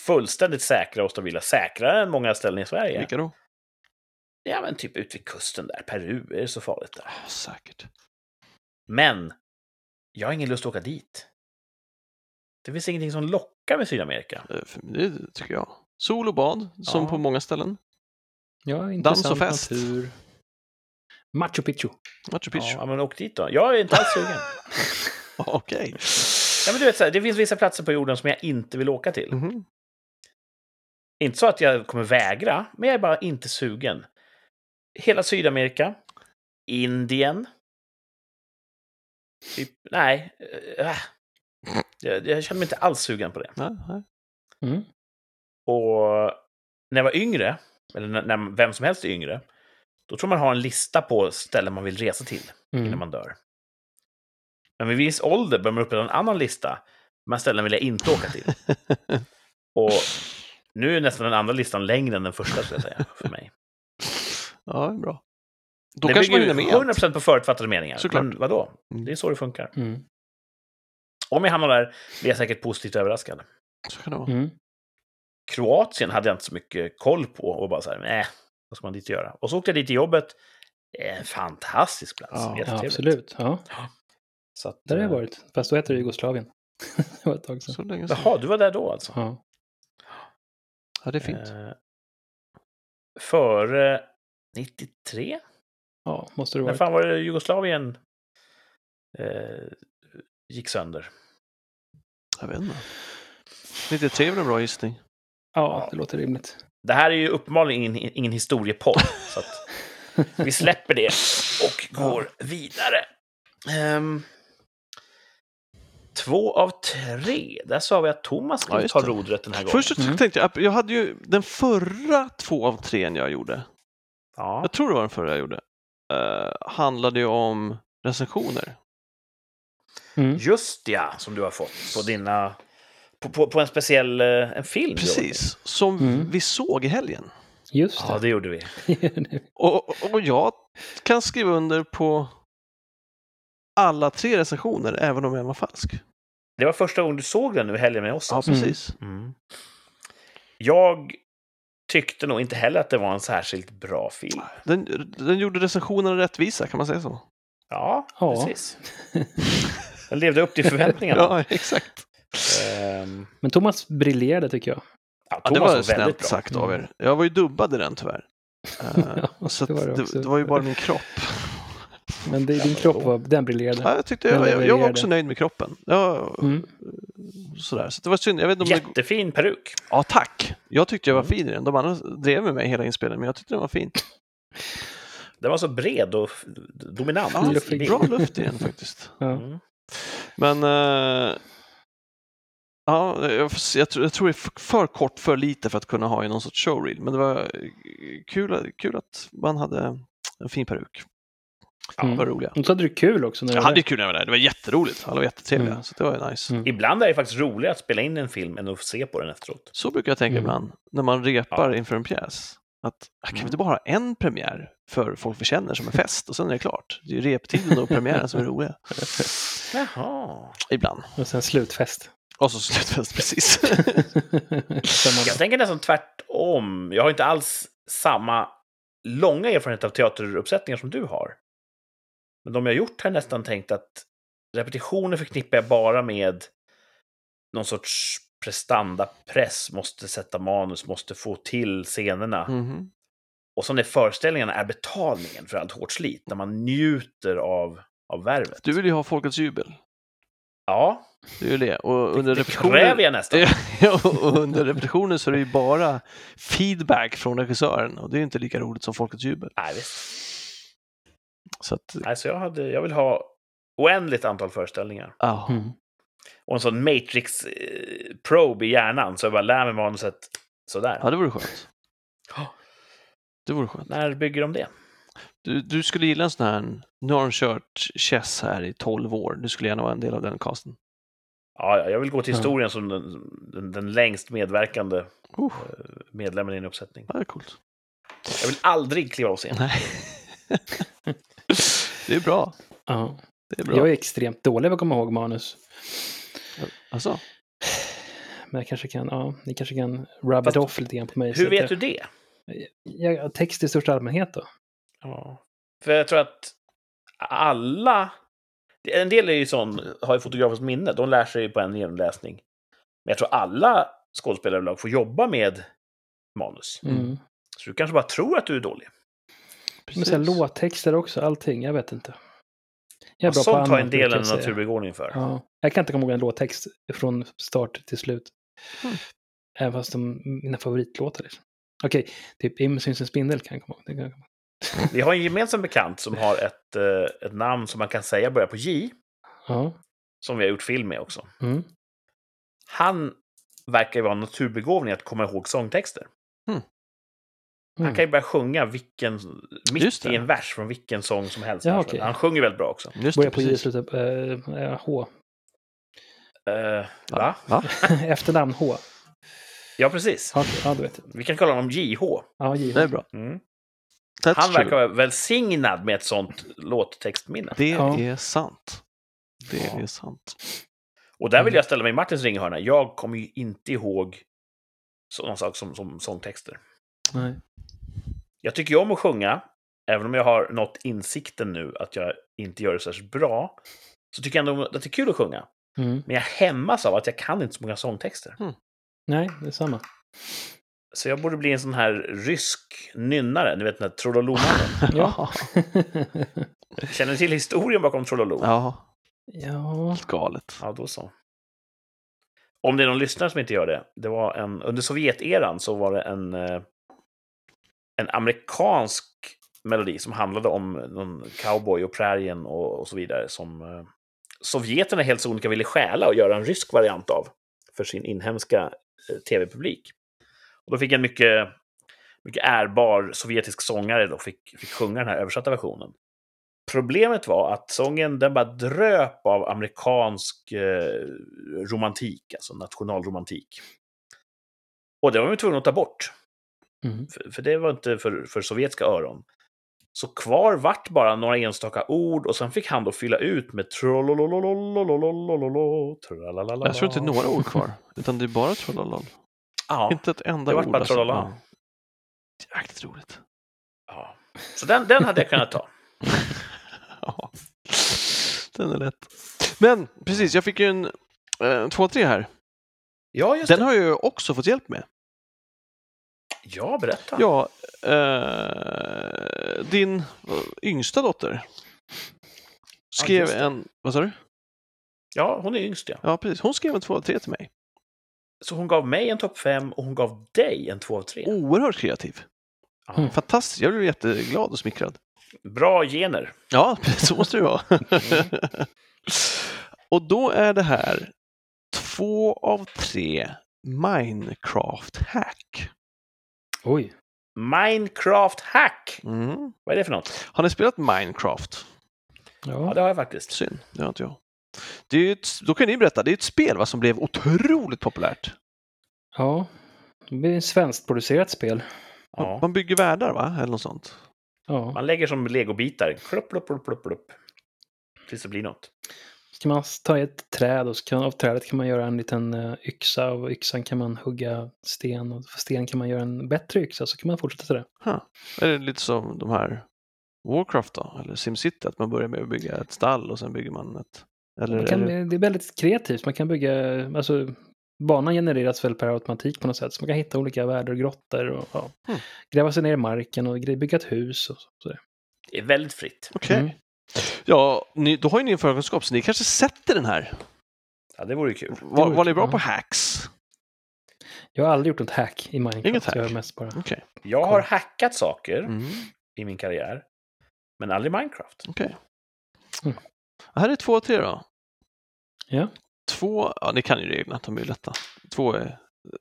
fullständigt säkra och stabila. Säkrare än många ställen i Sverige. Vilka då? Ja, men typ ut vid kusten där. Peru, är det så farligt där? Ah, säkert. Men jag har ingen lust att åka dit. Det finns ingenting som lockar med Sydamerika. Eh, Det tycker jag. Sol och bad, som Ja. på många ställen. Ja, Dans intressant och fest. natur. Machu Picchu. Machu Picchu. Ja, men åk dit då. Jag är inte alls sugen. [LAUGHS] Okej. Ja, men du vet, så här, det finns vissa platser på jorden som jag inte vill åka till. Mhm. Inte så att jag kommer vägra, men jag är bara inte sugen. Hela Sydamerika. Indien. Typ, nej. äh. Jag, jag känner mig inte alls sugen på det. Mm. Och när jag var yngre, eller när, när vem som helst är yngre, då tror man har en lista på ställen man vill resa till innan Mm. man dör. Men vid viss ålder börjar man upprätta en annan lista. Här ställen vill jag inte åka till. [LAUGHS] Och nu är nästan den andra listan längre än den första, skulle jag säga, för mig. Ja, det är bra. Då det kanske man hinner med. 100% på förutfattade meningar. Såklart. Men vadå? Mm. Det är så det funkar. Mm. Om jag hamnar där blir jag säkert positivt överraskad. Så kan det vara. Mm. Kroatien hade jag inte så mycket koll på och bara så här, nej, vad ska man dit göra? Och så åkte jag dit till jobbet. Det är en fantastisk plats. Ja, Ja, absolut. Ja, Så att, där har jag eh, varit. Fast då heter det Jugoslavien. [LAUGHS] det var ett tag sedan. Så länge sedan. Jaha, du var där då alltså? Ja. Ja, det är fint. Eh, före 93? Ja, måste det När vara. fan var det Jugoslavien eh, gick sönder? Jag vet inte. 93 är en bra gissning. Ja, det låter rimligt. Det här är ju uppenbarligen ingen, ingen historiepodd, [LAUGHS] så att vi släpper det och går vidare. Ehm, två av tre. Där sa vi att Thomas Ja, skulle just ta det. rodret den här gången. Först Mm. tänkte jag, jag hade ju den förra två av tre jag gjorde, ja. jag tror det var den förra jag gjorde, eh, handlade ju om recensioner. Mm. Just ja, som du har fått på dina... På, på, på en speciell eh, en film. Precis, som Mm. vi såg i helgen. Just med. Ja, det gjorde vi. [LAUGHS] det. Och, och jag kan skriva under på alla tre recensioner, även om en var falsk. Det var första gången du såg den nu i helgen med oss. Ja, alltså. precis. Mm. Jag tyckte nog inte heller att det var en särskilt bra film. Den, den gjorde recensionerna rättvisa, kan man säga så? Ja, Ja. precis. [LAUGHS] Den levde upp till förväntningarna. Ja, exakt. Ehm, Men Thomas briljerade tycker jag. ja, Ja, det Thomas var väldigt snällt bra. sagt av er. Jag var ju dubbad i den tyvärr. [LAUGHS] Eh, Ja, så det var det det, det var ju bara min kropp. Men det, din kropp var, den briljerade. Ja, jag, tyckte, Den jag, jag, jag var också nöjd med kroppen. Jag, Mm. sådär. Så det var synd. Jag vet om det... Jättefin peruk. Ja, tack. Jag tyckte jag var Mm. fin i den. De andra drev med mig hela inspelningen, men jag tyckte den var fin. Den var så bred och dominant. Ja, bra luft i den faktiskt. [LAUGHS] Ja. Mm. Men eh, ja, jag, jag, tror, jag tror det är för, för kort, för lite för att kunna ha i någon sorts showreel. Men det var eh, kul, kul att man hade en fin peruk. Ja, Mm. det var roliga. Och så hade du kul också. När Jag hade kul när jag var där. Det var jätteroligt. Alla var jättetrevliga. Mm. Så det var nice. Mm. Ibland är det faktiskt roligare att spela in en film än att se på den efteråt. Så brukar jag tänka Mm. ibland när man repar Ja. inför en pjäs. Att ah, kan vi Mm. inte bara ha en premiär för folk vi känner som en fest och sen är det klart. Det är ju reptiden och premiären som är roliga. [LAUGHS] Jaha. Ibland. Och sen slutfest. Och så slutfest precis. [LAUGHS] Jag tänker nästan tvärtom. Jag har inte alls samma långa erfarenhet av teateruppsättningar som du har. Men de jag gjort har jag nästan tänkt att repetitioner förknippar jag bara med någon sorts prestandapress, måste sätta manus, måste få till scenerna. Mhm. Och så när föreställningarna är betalningen för allt hårt slit, när man njuter av, av värvet. Du vill ju ha folkets jubel. Ja, Det är ju det. Och under det repetitionen... kräver jag nästan. [LAUGHS] Och under repetitionen så är det ju bara feedback från regissören och det är ju inte lika roligt som folkets jubel. Nej, visst. Så att, Nej, så jag, hade, jag vill ha oändligt antal föreställningar. ja. Mm. Och en sån Matrix-probe i hjärnan, så jag bara lär mig manuset sådär. ja, det vore skönt. Ja. Det vore skönt. När bygger de det? Du, du skulle gilla en sån här, nu har de kört chess här i 12 år, du skulle gärna vara en del av den casten. Ja, ja, jag vill gå till historien som den, den, den längst medverkande Uh, eh, medlemmen i en uppsättning. ja, det är coolt. Jag vill aldrig kliva av scen. [LAUGHS] Det är bra. Ja. Det är bra. Jag är extremt dålig på att komma ihåg manus. Alltså, Men jag kanske kan, ja, ni kanske kan rub Fast it off lite grann på mig. Hur vet jag, du det? Jag, text i största allmänhet då? Ja. För jag tror att alla... En del är ju sån, har ju fotografiskt minne, de lär sig på en genomläsning. Men jag tror alla skådespelare får jobba med manus. Mm. Så du kanske bara tror att du är dålig. Men sen låttexter också, allting, jag vet inte. Jag är bra på sånt har en del en naturbegåvning för. Ja. Jag kan inte komma ihåg en låttext från start till slut. Mm. Även fast de mina favoritlåtar. Liksom. Okej, typ Im syns en spindel kan jag komma ihåg. Jag komma ihåg. Vi har en gemensam bekant som har ett, eh, ett namn som man kan säga börjar på J, Ja. som vi har gjort film med också. Mm. Han verkar ju vara en naturbegåvning att komma ihåg sångtexter. Han Mm. kan ju börja sjunga vilken, mitt i en vers från vilken sång som helst. Ja, okej. Han sjunger väldigt bra också. Just Börjar det, på J, på eh, H. Uh, va? Va? [LAUGHS] [LAUGHS] Efternamn H. Ja, precis. Ja, okej. ja, då vet. Vi kan kalla honom JH. Ja, J. Det är bra. Mm. Han true. verkar vara välsignad med ett sånt låttextminne. Det Ja. är sant. Det Ja. är sant. Och där vill Mm. jag ställa mig i Martins ringhörna. Jag kommer ju inte ihåg sådana saker som, som sångtexter. Nej. Jag tycker ju om att sjunga, även om jag har nått insikten nu att jag inte gör det särskilt bra. Så tycker jag ändå att det är kul att sjunga. Mm. Men jag hämmas av att jag kan inte så många sångtexter. Nej, det är samma. Så jag borde bli en sån här rysk nynnare, ni vet den här Trololomannen. [LAUGHS] Ja. [LAUGHS] Känner ni till historien bakom Trololo? Ja, ja. helt galet. Ja, då så. Om det är någon lyssnare som inte gör det. det var en, under Sovjeteran så var det en, eh, en amerikansk melodi som handlade om någon cowboy och prärien och, och så vidare. Som eh, sovjeterna helt sonika ville stjäla och göra en rysk variant av för sin inhemska eh, tv-publik. Och då fick en mycket, mycket ärbar sovjetisk sångare då fick, fick sjunga den här översatta versionen. Problemet var att sången den bara dröp av amerikansk eh, romantik, alltså nationalromantik. Och det var man tvungen att ta bort, Mm. för, för det var inte för, för sovjetiska öron. Så kvar vart bara några enstaka ord och sen fick han då fylla ut med trolololololololololololo. Jag tror inte det är några ord kvar, utan det är bara trollolol. Ja, Inte ett enda det vart bara bara alltså. Ja. Jäkligt roligt. ja. Så den, den hade jag kunnat ta. Ja. Den är lätt. Men precis, jag fick ju en 2-3 här. Ja, just Den det. har jag ju också fått hjälp med. Ja, berätta. Ja, eh, din yngsta dotter skrev det. en, vad sa du? Ja, hon är yngst ja. Ja, precis. Hon skrev en 2 av 3 till mig. Så hon gav mig en topp 5 och hon gav dig en 2 av 3. Oerhört kreativ. Ja. Mm. Fantastiskt. Jag blev jätteglad och smickrad. Bra gener. Ja, [LAUGHS] så måste det vara. och då är det här två av tre Minecraft-hack. Oj. Minecraft Hack. Mm. Vad är det för något? Har ni spelat Minecraft? Ja, Ja. det har jag faktiskt. Synd, det har inte jag. Det är ett, då kan ni berätta, det är ett spel va, som blev otroligt populärt. ja. Det blir ett svenskt producerat spel. Ja. Man bygger världar va, eller något sånt. Ja. Man lägger som legobitar. Klupp, klupp, klupp, klupp, klupp. Tills det blir något. Så kan man ta ett träd och så kan, av trädet kan man göra en liten eh, yxa. Av yxan kan man hugga sten. Och för sten kan man göra en bättre yxa. Så kan man fortsätta till det. Huh. Är det lite som de här Warcraft då, eller SimCity, att man börjar med att bygga ett stall och sen bygger man ett... Eller Man är kan, det... det är väldigt kreativt. Man kan bygga, alltså banan genereras väl per automatik på något sätt. Så man kan hitta olika världar och grottor och ja, Mm. gräva sig ner i marken och bygga ett hus och så. sådär. Det är väldigt fritt. Okej. Mm. Ja, ni, då har ju ni en förkunskap, så ni kanske sätter den här. Ja, det vore kul. Var, vore var ni kul, bra ja. på hacks? Jag har aldrig gjort något hack i Minecraft. Inget hack? Jag har mest bara... Okej. Jag har hackat saker Mm. i min karriär, men aldrig Minecraft. Okej. Mm. Här är två av tre då. Ja. Två, ja ni kan ju reglerna, de är ju lätta. Två är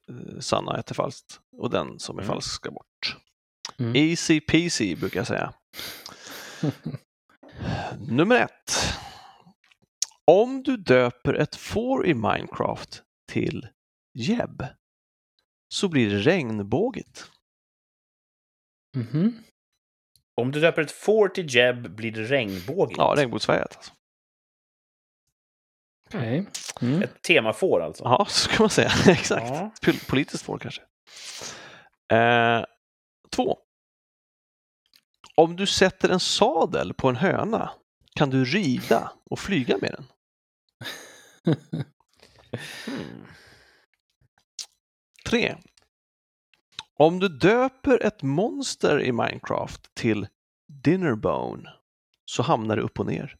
eh, sanna, ett är falskt. Och den som är Mm. falsk ska bort. Mm. Easy peasy brukar jag säga. [LAUGHS] Nummer ett. Om du döper ett får i Minecraft till Jeb så blir det regnbågigt. Mhm. Om du döper ett får till Jeb blir det regnbågigt. Ja, regnbågsfärgat. Alltså. Okej. Mm. Ett temafår alltså. Ja, [LAUGHS] så kan man säga. [LAUGHS] Exakt. Ja. Pol- Politiskt får kanske. Eh, två. Om du sätter en sadel på en höna kan du rida och flyga med den. Hmm. [LAUGHS] Tre. Om du döper ett monster i Minecraft till Dinnerbone så hamnar det upp och ner.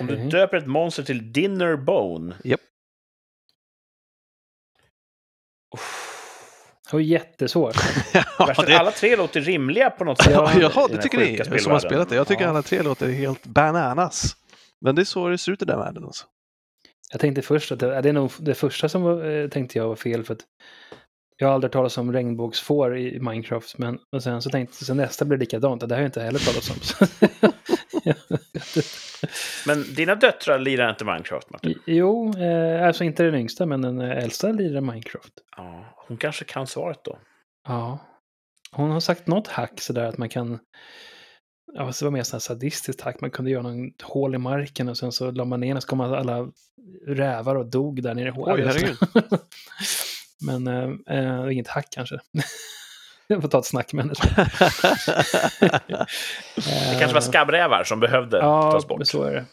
Om du döper ett monster till Dinner Bone. Japp. Uff. Det var jättesvårt. [LAUGHS] ja, det, alla tre låter rimliga på något sätt. ja, den det tycker ni som har spelat det. Jag tycker Ja. alla tre låter helt bananas. Men det är så det ser ut i den världen. Alltså. Jag tänkte först att det, det är nog det första som var, eh, tänkte jag var fel. för att Jag har aldrig talat om regnbågsfår i Minecraft. Men och sen så tänkte jag, nästa blir likadant. Det har jag inte heller talat om. Så- [LAUGHS] Men dina döttrar lirar inte Minecraft, Martin? jo, eh, alltså inte den yngsta men den äldsta lirar Minecraft. Ja, hon kanske kan svaret då. Ja. Hon har sagt något hack sådär att man kan Ja, det var mer sån här sadistiskt hack. Man kunde göra någon hål i marken och sen så la man ner och så kom alla rävar och dog där nere i hålet. Oj, herregud. [LAUGHS] Men äh, äh, inget hack kanske. [LAUGHS] Jag får ta ett snack med henne. [LAUGHS] Det kanske var skabbrävar som behövde ja, tas bort. men så är det.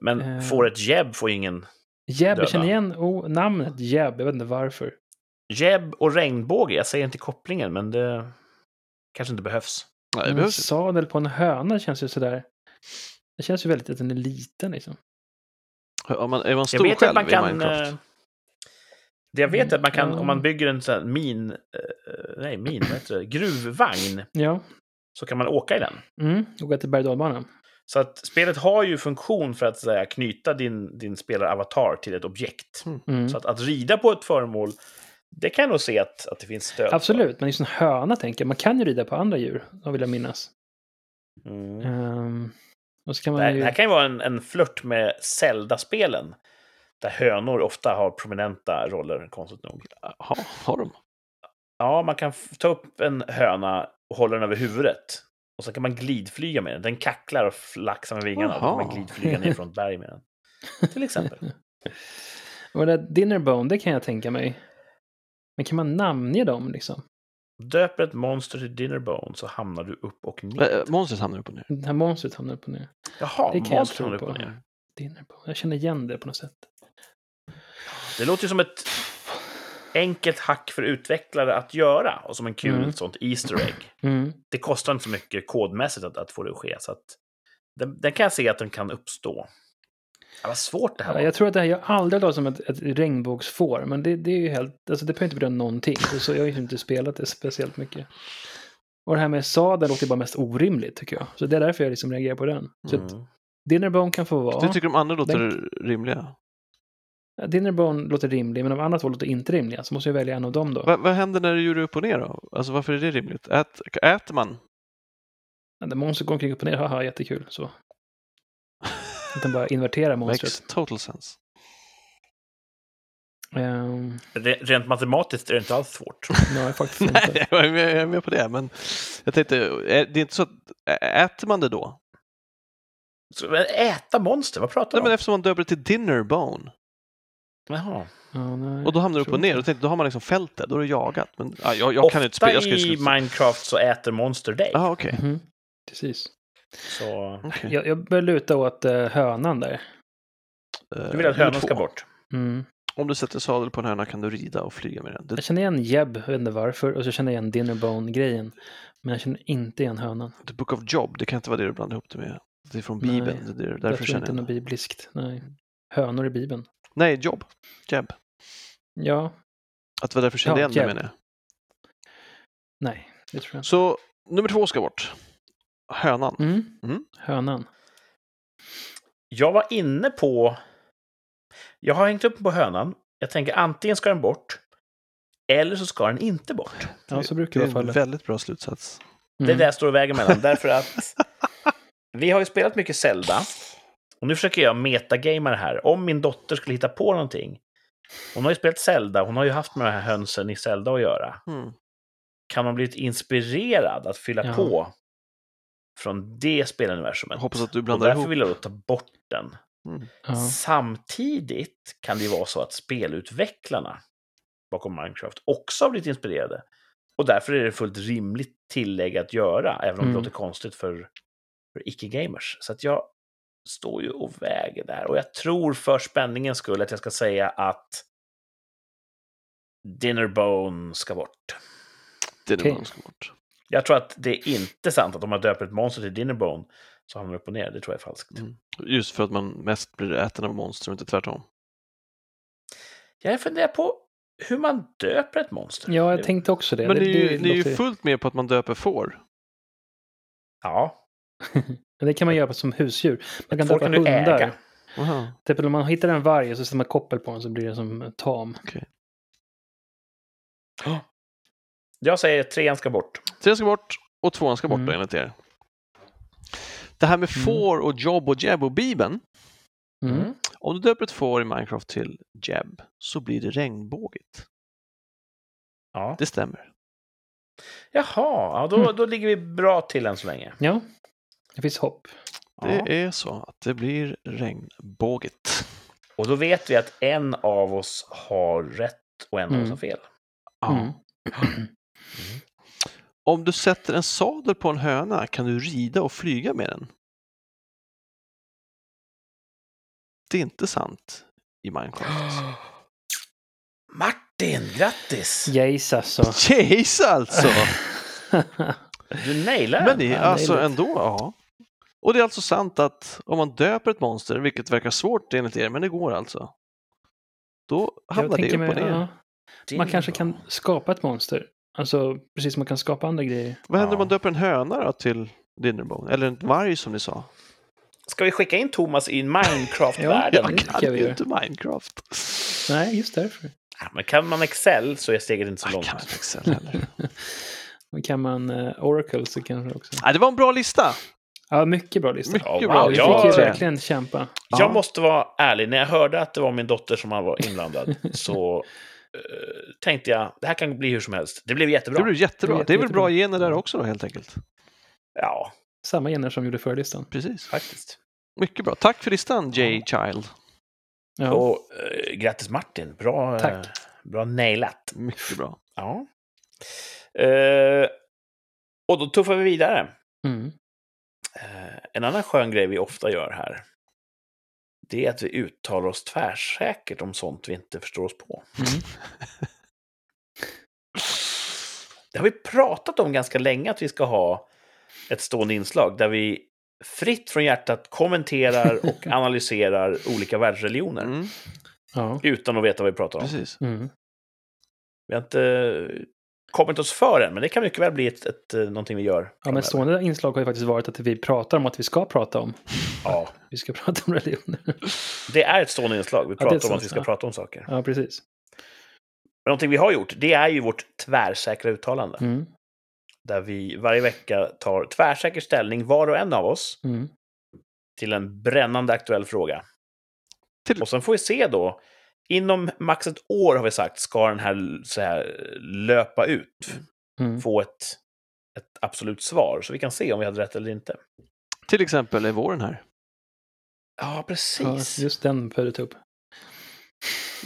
Men Eh. fåret Jeb får ingen... Jeb, Döda. jag känner igen oh, namnet Jeb, jag vet inte varför. Jeb och regnbåge, jag säger inte kopplingen, men det kanske inte behövs. Nej, det En behövs inte. sadel på en höna känns ju sådär. Det känns ju väldigt att den är liten liksom. Är man, är man Jag stor vet själv att man i kan... Minecraft? Det jag vet är att man kan, Mm, om man bygger en sån här min... eh, Nej, min, vad heter det? Gruvvagn, Ja, så kan man åka i den. mm, och gå till berg och. Så att spelet har ju funktion för att så att knyta din, din spelaravatar till ett objekt. Mm. Så att, att rida på ett föremål, det kan jag nog se att, att det finns stöd Absolut, men just en höna tänker jag. Man kan ju rida på andra djur, vad vill jag minnas. för. Mm. Ehm, och så kan Det, man här, ju... det här kan ju vara en, en flört med Zelda-spelen. Där hönor ofta har prominenta roller, konstigt nog. Ha, har de? Ja, man kan ta upp en höna och hålla den över huvudet. Och så kan man glidflyga med den. Den kacklar och flaxar med vingarna. Och då kan man glidflyga ner från ett berg med den. Till exempel. [LAUGHS] Och det där Dinnerbone, det kan jag tänka mig. Men kan man namnge dem liksom? Döper ett monster till Dinnerbone så hamnar du upp och ner. Äh, monstret hamnar upp och ner. Det här monstret hamnar upp och ner. Jaha, det kan tro hamnar upp och ner. Dinnerbone. Jag känner igen det på något sätt. Det låter ju som ett enkelt hack för utvecklare att göra. Och som en kul Mm. sånt Easter egg. Mm. Det kostar inte så mycket kodmässigt att, att få det att ske. Så att den, den kan jag se att den kan uppstå. Ja, vad svårt det här var. jag tror att det här, jag har aldrig hört som ett, ett regnbågsfår, men det, det är ju helt, alltså det behöver inte betyda någonting. Så jag har ju inte spelat det speciellt mycket. Och det här med sadeln låter bara mest orimligt tycker jag. Så det är därför jag liksom reagerar på den. Så att Mm. Dinnerbone kan få vara. Du tycker de andra låter rimliga? Dinnerbone låter rimlig, men de andra två låter inte rimliga. Så måste jag välja en av dem då. Va, vad händer när djur är upp och ner då? Alltså varför är det rimligt? Ät, äter man? Ja, monster går omkring upp och ner, haha, jättekul. Så. [LAUGHS] Att den bara inverterar monstret. Makes total sense. Um, Re- Rent matematiskt är det inte alls svårt. [LAUGHS] nej, faktiskt Nej, inte. jag är, med, jag är med på det, men jag tänkte, är det är inte så att äter man det då? Så, men äta monster, vad pratar Nej, du men om? eftersom man döper det till dinnerbone Jaha. Ja, nej, och då hamnar det upp och ner, inte. då, tänkte, då har man liksom fältet, då är det jagat. Men ja, jag, jag kan ju inte spela, jag i. Minecraft så äter monster dig. Jaha, okej. Mhm, Precis. Så Okej. Jag, jag börjar luta åt uh, hönan där. Eh, du vill att hönan två. ska bort? Mm. Om du sätter sadel på en höna kan du rida och flyga med den. Det, Jag känner igen Jeb, jag vet inte varför, och så känner jag igen Dinnerbone-grejen. Men jag känner inte igen hönan. the Book of Job, det kan inte vara det du blandar ihop det med. Det är från Nej, Bibeln, det är jag därför tror känner inte jag något det. bibliskt. Nej. Hönor i Bibeln. Nej, Job. Jeb. Ja, Att det var därför kände Ja, igen det menar jag. nej, det tror jag inte. Så nummer två ska bort. Hönan. Mm. Mm. Hönan. Jag var inne på... Jag har hängt upp på hönan. Jag tänker antingen ska den bort, eller så ska den inte bort. Ja, så brukar det vara en fallet. väldigt bra slutsats. Det är Mm. det jag står och väger mellan. Därför att [LAUGHS] vi har ju spelat mycket Zelda. Och nu försöker jag metagamea det här. Om min dotter skulle hitta på någonting. Hon har ju spelat Zelda, hon har ju haft med de här hönsen i Zelda att göra. Mm. Kan hon blivit inspirerad att fylla Ja. på från det speluniversumet? Hoppas att du och blandar därför ihop. vill jag då ta bort den. Ja. Samtidigt kan det ju vara så att spelutvecklarna bakom Minecraft också har blivit inspirerade. Och därför är det fullt rimligt tillägg att göra, även om Mm. det låter konstigt för, för icke-gamers. Så att jag står ju och väger där. Och jag tror för spänningens skull att jag ska säga att Dinnerbone ska bort. Det är det Okej. man ska bort. Jag tror att det är inte sant att om man döper ett monster till Dinnerbone så hamnar det upp och ner. Det tror jag är falskt. Mm. Just för att man mest blir äten av monster och inte tvärtom. Jag funderar på hur man döper ett monster. ja, jag Det- tänkte också det. Men det, är ju, ni är ju låter- fullt med på att man döper får. Ja, [LAUGHS] det kan man göra som husdjur. Man kan får döpa kan du hundar. äga. Aha. Typ om man hittar en varg och så sätter man koppel på den så blir den som tam. Jag säger att trean ska bort. Tre ska bort och tvåan ska bort då Mm. enligt er. Det här med Mm. får och jobb och jeb och bibeln. Mm. Mm. Om du döper ett får i Minecraft till jeb så blir det regnbågigt. Ja. Det stämmer. Jaha, ja, då, Mm. då ligger vi bra till än så länge. Ja, det finns hopp. Det Ja. är så att det blir regnbåget. Och då vet vi att en av oss har rätt och en av oss Mm. har fel. Ja. Mm. [CLEARS THROAT] Om du sätter en sadel på en höna kan du rida och flyga med den. Det är inte sant i Minecraft. [GASPS] Martin, grattis! Jace alltså. [LAUGHS] Jeez alltså! [LAUGHS] Du nailar Men den. det, alltså det är ändå, ja. Och det är alltså sant att om man döper ett monster, vilket verkar svårt enligt er, men det går alltså. Då hamnar det upp och ner. ja, man kanske kan skapa ett monster. Alltså, precis som man kan skapa andra grejer. Vad händer om Ja. man döper en höna då till Dinnerbone? Eller en varg som ni sa? Ska vi skicka in Thomas i [LAUGHS] Ja, Minecraft-världen? Jag kan jag ju inte Minecraft. Nej, just därför. Ja, men kan man Excel så är steget inte så Jag långt. kan inte Excel heller. [LAUGHS] Men kan man uh, Oracle så kanske också. Nej, det var en bra lista. Ja, mycket bra lista. Mycket Ja, bra. wow, Vi jag- fick ju Ja. verkligen kämpa. Ja. Jag måste vara ärlig, när jag hörde att det var min dotter som var inblandad [LAUGHS] så eh, tänkte jag det här kan bli hur som helst. Det blev jättebra. Det blev jättebra. Det Det, blev är väl bra jättebra. gener där också då helt enkelt. Ja, Samma gener som gjorde förlistan. Precis. faktiskt. Mycket bra. Tack för listan, J. Child. Ja. Och eh, grattis Martin, bra, eh, Tack. bra nailat. Mycket bra. Ja. Eh, och då tuffar vi vidare. Mm. Eh, en annan skön grej vi ofta gör här, det är att vi uttalar oss tvärsäkert om sånt vi inte förstår oss på. Mm. Det har vi pratat om ganska länge, att vi ska ha ett stående inslag där vi fritt från hjärtat kommenterar [LAUGHS] och analyserar olika världsreligioner Mm, Ja. utan att veta vad vi pratar om. precis. Mm. Vi har inte kommit oss för än, men det kan mycket väl bli ett, ett, eh, någonting vi gör. ja, men stående inslag har ju faktiskt varit att vi pratar om att vi ska prata om. ja, [LAUGHS] Vi ska prata om religioner. det är ett stående inslag. Vi pratar om så, att vi ska ja. prata om saker. Ja, precis. Men någonting vi har gjort, det är ju vårt tvärsäkra uttalande. Mm. Där vi varje vecka tar tvärsäker ställning, var och en av oss, Mm. till en brännande aktuell fråga. Till- Och sen får vi se då, inom max ett år har vi sagt, ska den här, så här löpa ut, Mm. få ett, ett absolut svar, så vi kan se om vi hade rätt eller inte. Till exempel är våren här. Ja, Ja, precis. just den behövde ta upp.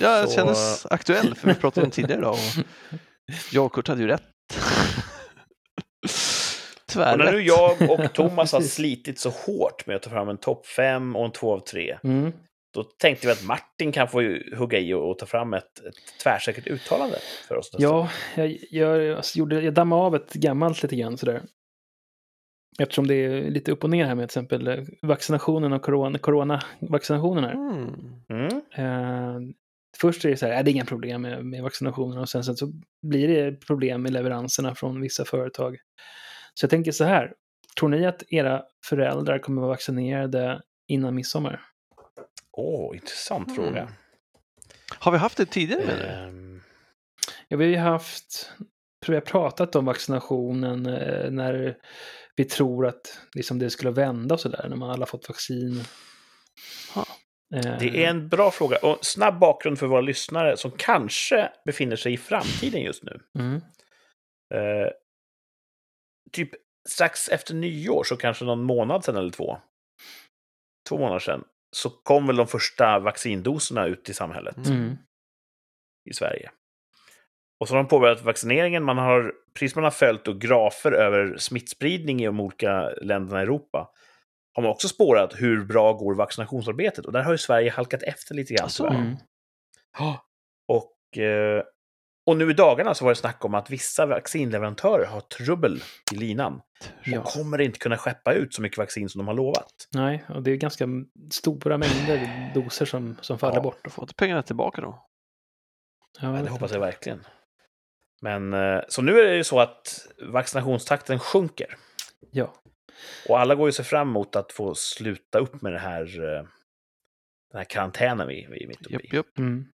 Ja, det Så- kändes aktuell, för vi pratade om tidigare idag. [LAUGHS] Jag och Kurt hade ju rätt. [LAUGHS] Och när Tvärrätt. nu jag och Thomas har [LAUGHS] slitit så hårt med att ta fram en topp 5 och en 2 av 3, Mm. Då tänkte vi att Martin kan få hugga i och, och ta fram ett, ett tvärsäkert uttalande för oss. Ja, jag, jag, alltså, gjorde, jag dammade av ett gammalt lite grann sådär. Eftersom det är lite upp och ner här med till exempel eh, vaccinationen och corona, coronavaccinationen här. Mm. Mm. Eh, först är det så här, är det är inga problem med, med vaccinationen och sen, sen så blir det problem med leveranserna från vissa företag. Så jag tänker så här, tror ni att era föräldrar kommer vara vaccinerade innan midsommar? Åh, intressant Mm. fråga. Har vi haft det tidigare med det? Ehm, Ja, vi har ju haft, tror jag pratat om vaccinationen eh, när vi tror att liksom, det skulle vända och sådär, när man alla fått vaccin. Det är en bra fråga. Och snabb bakgrund för våra lyssnare som kanske befinner sig i framtiden just nu. Mm, Eh, typ strax efter nyår, så kanske någon månad sedan eller två. Två månader sedan. Så kom väl de första vaccindoserna ut i samhället mm, i Sverige. Och så har de påbörjat vaccineringen. Man har, precis man har följt och grafer över smittspridning i de olika länderna i Europa, har man också spårat hur bra går vaccinationsarbetet. Och där har ju Sverige halkat efter lite grann. Alltså? mm. Och, eh, och nu i dagarna så var det snack om att vissa vaccinleverantörer har trubbel i linan. Ja. Och kommer inte kunna skeppa ut så mycket vaccin som de har lovat. Nej, och det är ganska stora mängder doser som, som faller Ja. bort. Får inte pengarna tillbaka då? Ja, det hoppas jag verkligen. Men eh, så nu är det ju så att vaccinationstakten sjunker. Ja. Och alla går ju sig fram emot att få sluta upp med det här, eh, den här karantänen vi, vi är mitt uppe i. japp. Mm.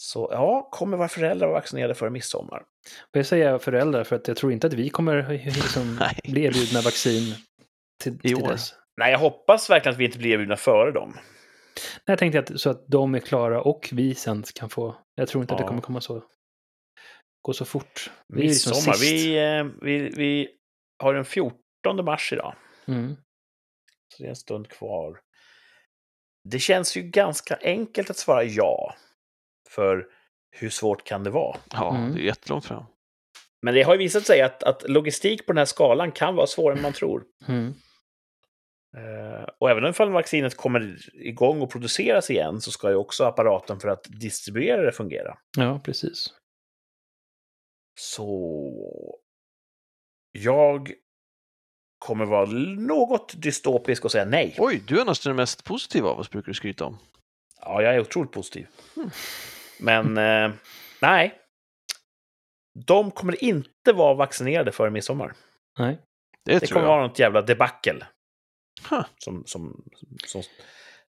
Så ja, kommer våra föräldrar vara vaccinerade före midsommar? Och jag säger föräldrar för att jag tror inte att vi kommer liksom [LAUGHS] Nej. bli erbjudna vaccin till, till dess. Nej, jag hoppas verkligen att vi inte blir erbjudna före dem. Nej, jag tänkte att, så att de är klara och vi sen kan få. Jag tror inte att det Ja. kommer komma så. går så fort. Ju liksom Midsommar. sist. Vi, eh, vi, vi har den 14 mars idag. Mm. Så det är en stund kvar. Det känns ju ganska enkelt att svara ja. För hur svårt kan det vara? Ja, Mm. det är jättelångt fram. Men det har ju visat sig att, att logistik på den här skalan kan vara svårare än man tror. Mm. Eh, och även om vaccinet kommer igång och produceras igen så ska ju också apparaten för att distribuera det fungera. Ja, precis. Så jag kommer vara något dystopisk och säga nej. Oj, du är nästan den mest positiva av oss, brukar du skryta om. Ja, jag är otroligt positiv. Men eh, nej. De kommer inte vara vaccinerade före midsommar. Nej. Det, Det tror kommer jag. vara något jävla debacle. Huh. Som, som, som,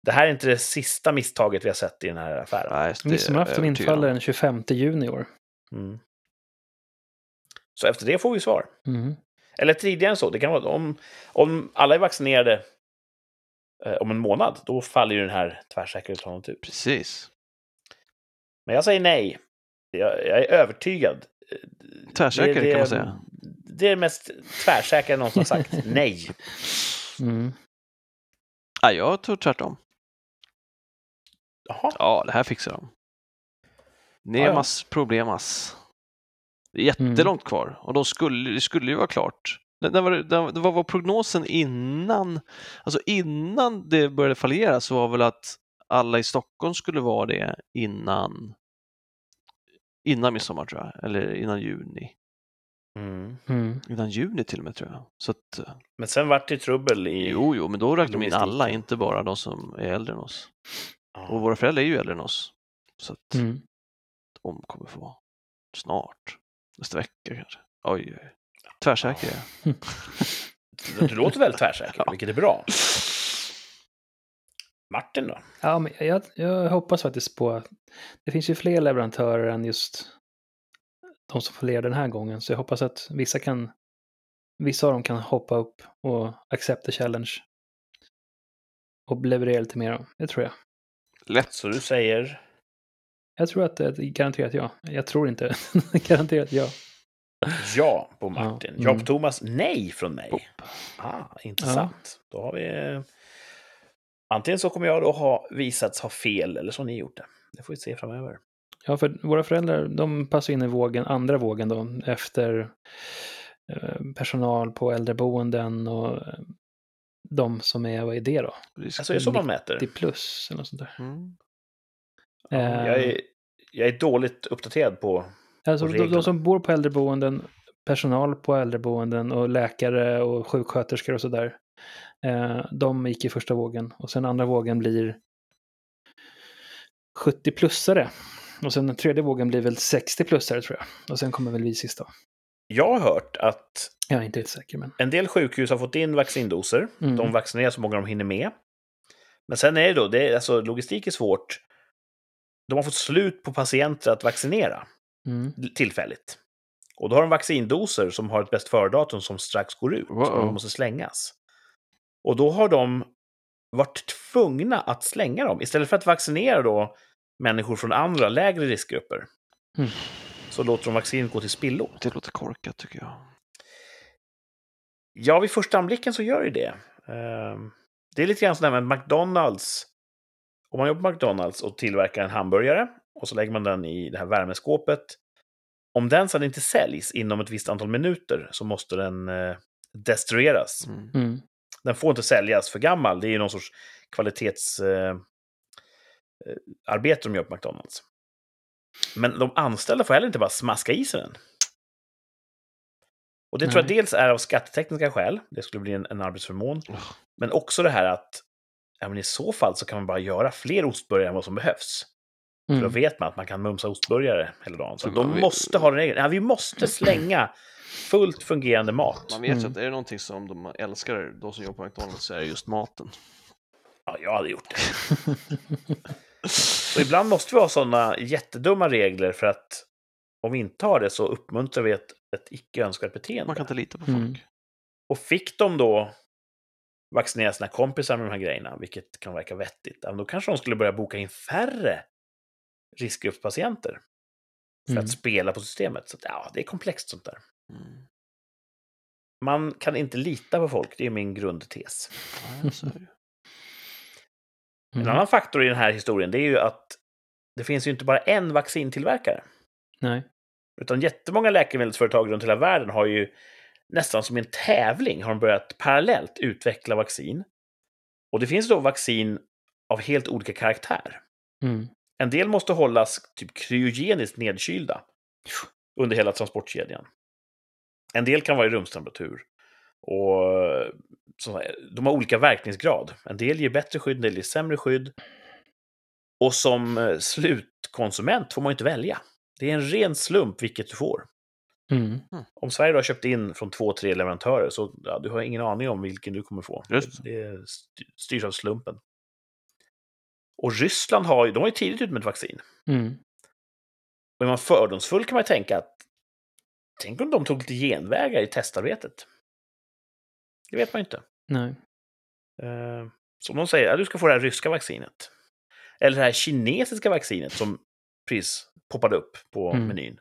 det här är inte det sista misstaget vi har sett i den här affären. Nej, Midsommarafton infaller den 25 juni i år. Mm. Så efter det får vi svar. Mm. Eller tidigare än så. Det kan vara om, om alla är vaccinerade eh, om en månad, då faller ju den här tvärsäkerhetsplanen ut. Precis. Men jag säger nej. Jag, jag är övertygad. Tvärsäker det, kan man säga. Det är det mest tvärsäkra jag någonsin har sagt. [LAUGHS] nej. Mm. Nej, jag tror tvärtom. Jaha. Ja, det här fixar de. Nemas problemas. Det är jättelångt kvar och de skulle, det skulle ju vara klart. Det, det, var, det, det var, var prognosen innan, alltså innan det började fallera så var väl att alla i Stockholm skulle vara det innan innan midsommar tror jag, eller innan juni. Mm. Mm. Innan juni till och med tror jag. Så att, eh, Men sen vart det trubbel i... jo, jo, men då räknar de in alla, inte bara de som är äldre än oss. Ja. Och våra föräldrar är ju äldre än oss. Så att Mm. de kommer få snart. Nästa vecka kanske. Oj, oj. Tvärsäker är jag. Du, [LAUGHS] du låter väldigt tvärsäker, [LAUGHS] Ja. vilket är bra. Martin då? Ja, men jag, jag hoppas faktiskt på att det finns ju fler leverantörer än just de som får den här gången. Så jag hoppas att vissa kan, vissa av dem kan hoppa upp och accept the challenge. Och leverera lite mer. Det tror jag. Lätt. Så du säger... Jag tror att det är garanterat ja. Jag tror inte. [LAUGHS] garanterat ja. Ja på Martin. Ja, Ja mm. Thomas, nej från mig. Ah, intressant. Då har vi... Antingen så kommer jag då ha visats ha fel, eller så har ni gjort det. Det får vi se framöver. Ja, för våra föräldrar, de passar in i vågen, andra vågen då, efter eh, personal på äldreboenden och eh, de som är, vad är det då? Alltså, är det så man mäter? 90 plus eller något sånt där. Mm. Ja, Eh, jag, är, jag är dåligt uppdaterad på... Alltså och de, de som bor på äldreboenden, personal på äldreboenden och läkare och sjuksköterskor och sådär. Eh, de gick i första vågen och sen andra vågen blir 70-plussare. Och sen den tredje vågen blir väl 60-plussare tror jag. Och sen kommer väl vi sista. Jag har hört att Jag är inte helt säker men. en del sjukhus har fått in vaccindoser. Mm. De vaccinerar så många de hinner med. Men sen är det då, det är, alltså, logistik är svårt. De har fått slut på patienter att vaccinera Mm. tillfälligt. Och då har de vaccindoser som har ett bäst före-datum som strax går ut. Wow. Och de måste slängas. Och då har de varit tvungna att slänga dem. Istället för att vaccinera då människor från andra lägre riskgrupper. Mm. Så låter de vaccinet gå till spillo. Det låter korkat tycker jag. Ja, vid första anblicken så gör det det. Ehm, Det är lite grann sådär med McDonalds. Om man jobbar på McDonalds och tillverkar en hamburgare och så lägger man den i det här värmeskåpet. Om den sedan inte säljs inom ett visst antal minuter så måste den eh, destrueras. Mm. Mm. Den får inte säljas för gammal. Det är ju någon sorts kvalitetsarbete eh, eh, de gör på McDonalds. Men de anställda får heller inte bara smaska i sig den. Och det tror jag Nej. dels är av skattetekniska skäl. Det skulle bli en, en arbetsförmån. Ugh. Men också det här att ja, men i så fall så kan man bara göra fler ostburgare än vad som behövs. För då Mm. vet man att man kan mumsa ostburgare hela dagen. Så de måste ha den regeln. Ja, vi måste [CLEARS THROAT] slänga fullt fungerande mat. Man vet ju Mm. att är det någonting som de älskar, de som jobbar på McDonalds, så är det just maten. Ja, jag hade gjort det. Och ibland måste vi ha sådana jättedumma regler för att om vi inte har det så uppmuntrar vi ett, ett icke önskvärt beteende. Man kan inte lita på folk. Mm. Och fick de då vaccinera sina kompisar med de här grejerna, vilket kan verka vettigt, då kanske de skulle börja boka in färre riskgruppspatienter. för Mm. att spela på systemet. Så att, ja, det är komplext sånt där. Mm. Man kan inte lita på folk, det är min grundtes. Det. En Mm. annan faktor i den här historien det är ju att det finns ju inte bara en vaccintillverkare. Nej. Utan jättemånga läkemedelsföretag runt hela världen har ju nästan som en tävling har de börjat parallellt utveckla vaccin. Och det finns då vaccin av helt olika karaktär. Mm. En del måste hållas typ kryogeniskt nedkylda under hela transportkedjan. En del kan vara i rumstemperatur. Och så, de har olika verkningsgrad. En del ger bättre skydd, en del ger sämre skydd. Och som eh, slutkonsument får man ju inte välja. Det är en ren slump vilket du får. Mm. Om Sverige då har köpt in från två, tre leverantörer så ja, du har ingen aning om vilken du kommer få. Just Det styrs av slumpen. Och Ryssland har ju, de har ju tidigt ut med ett vaccin. Mm. Och är man fördomsfull kan man ju tänka att tänk om de tog lite genvägar i testarbetet. Det vet man ju inte. Nej. Eh, Så om de säger att du ska få det här ryska vaccinet. Eller det här kinesiska vaccinet som precis poppade upp på Mm. menyn.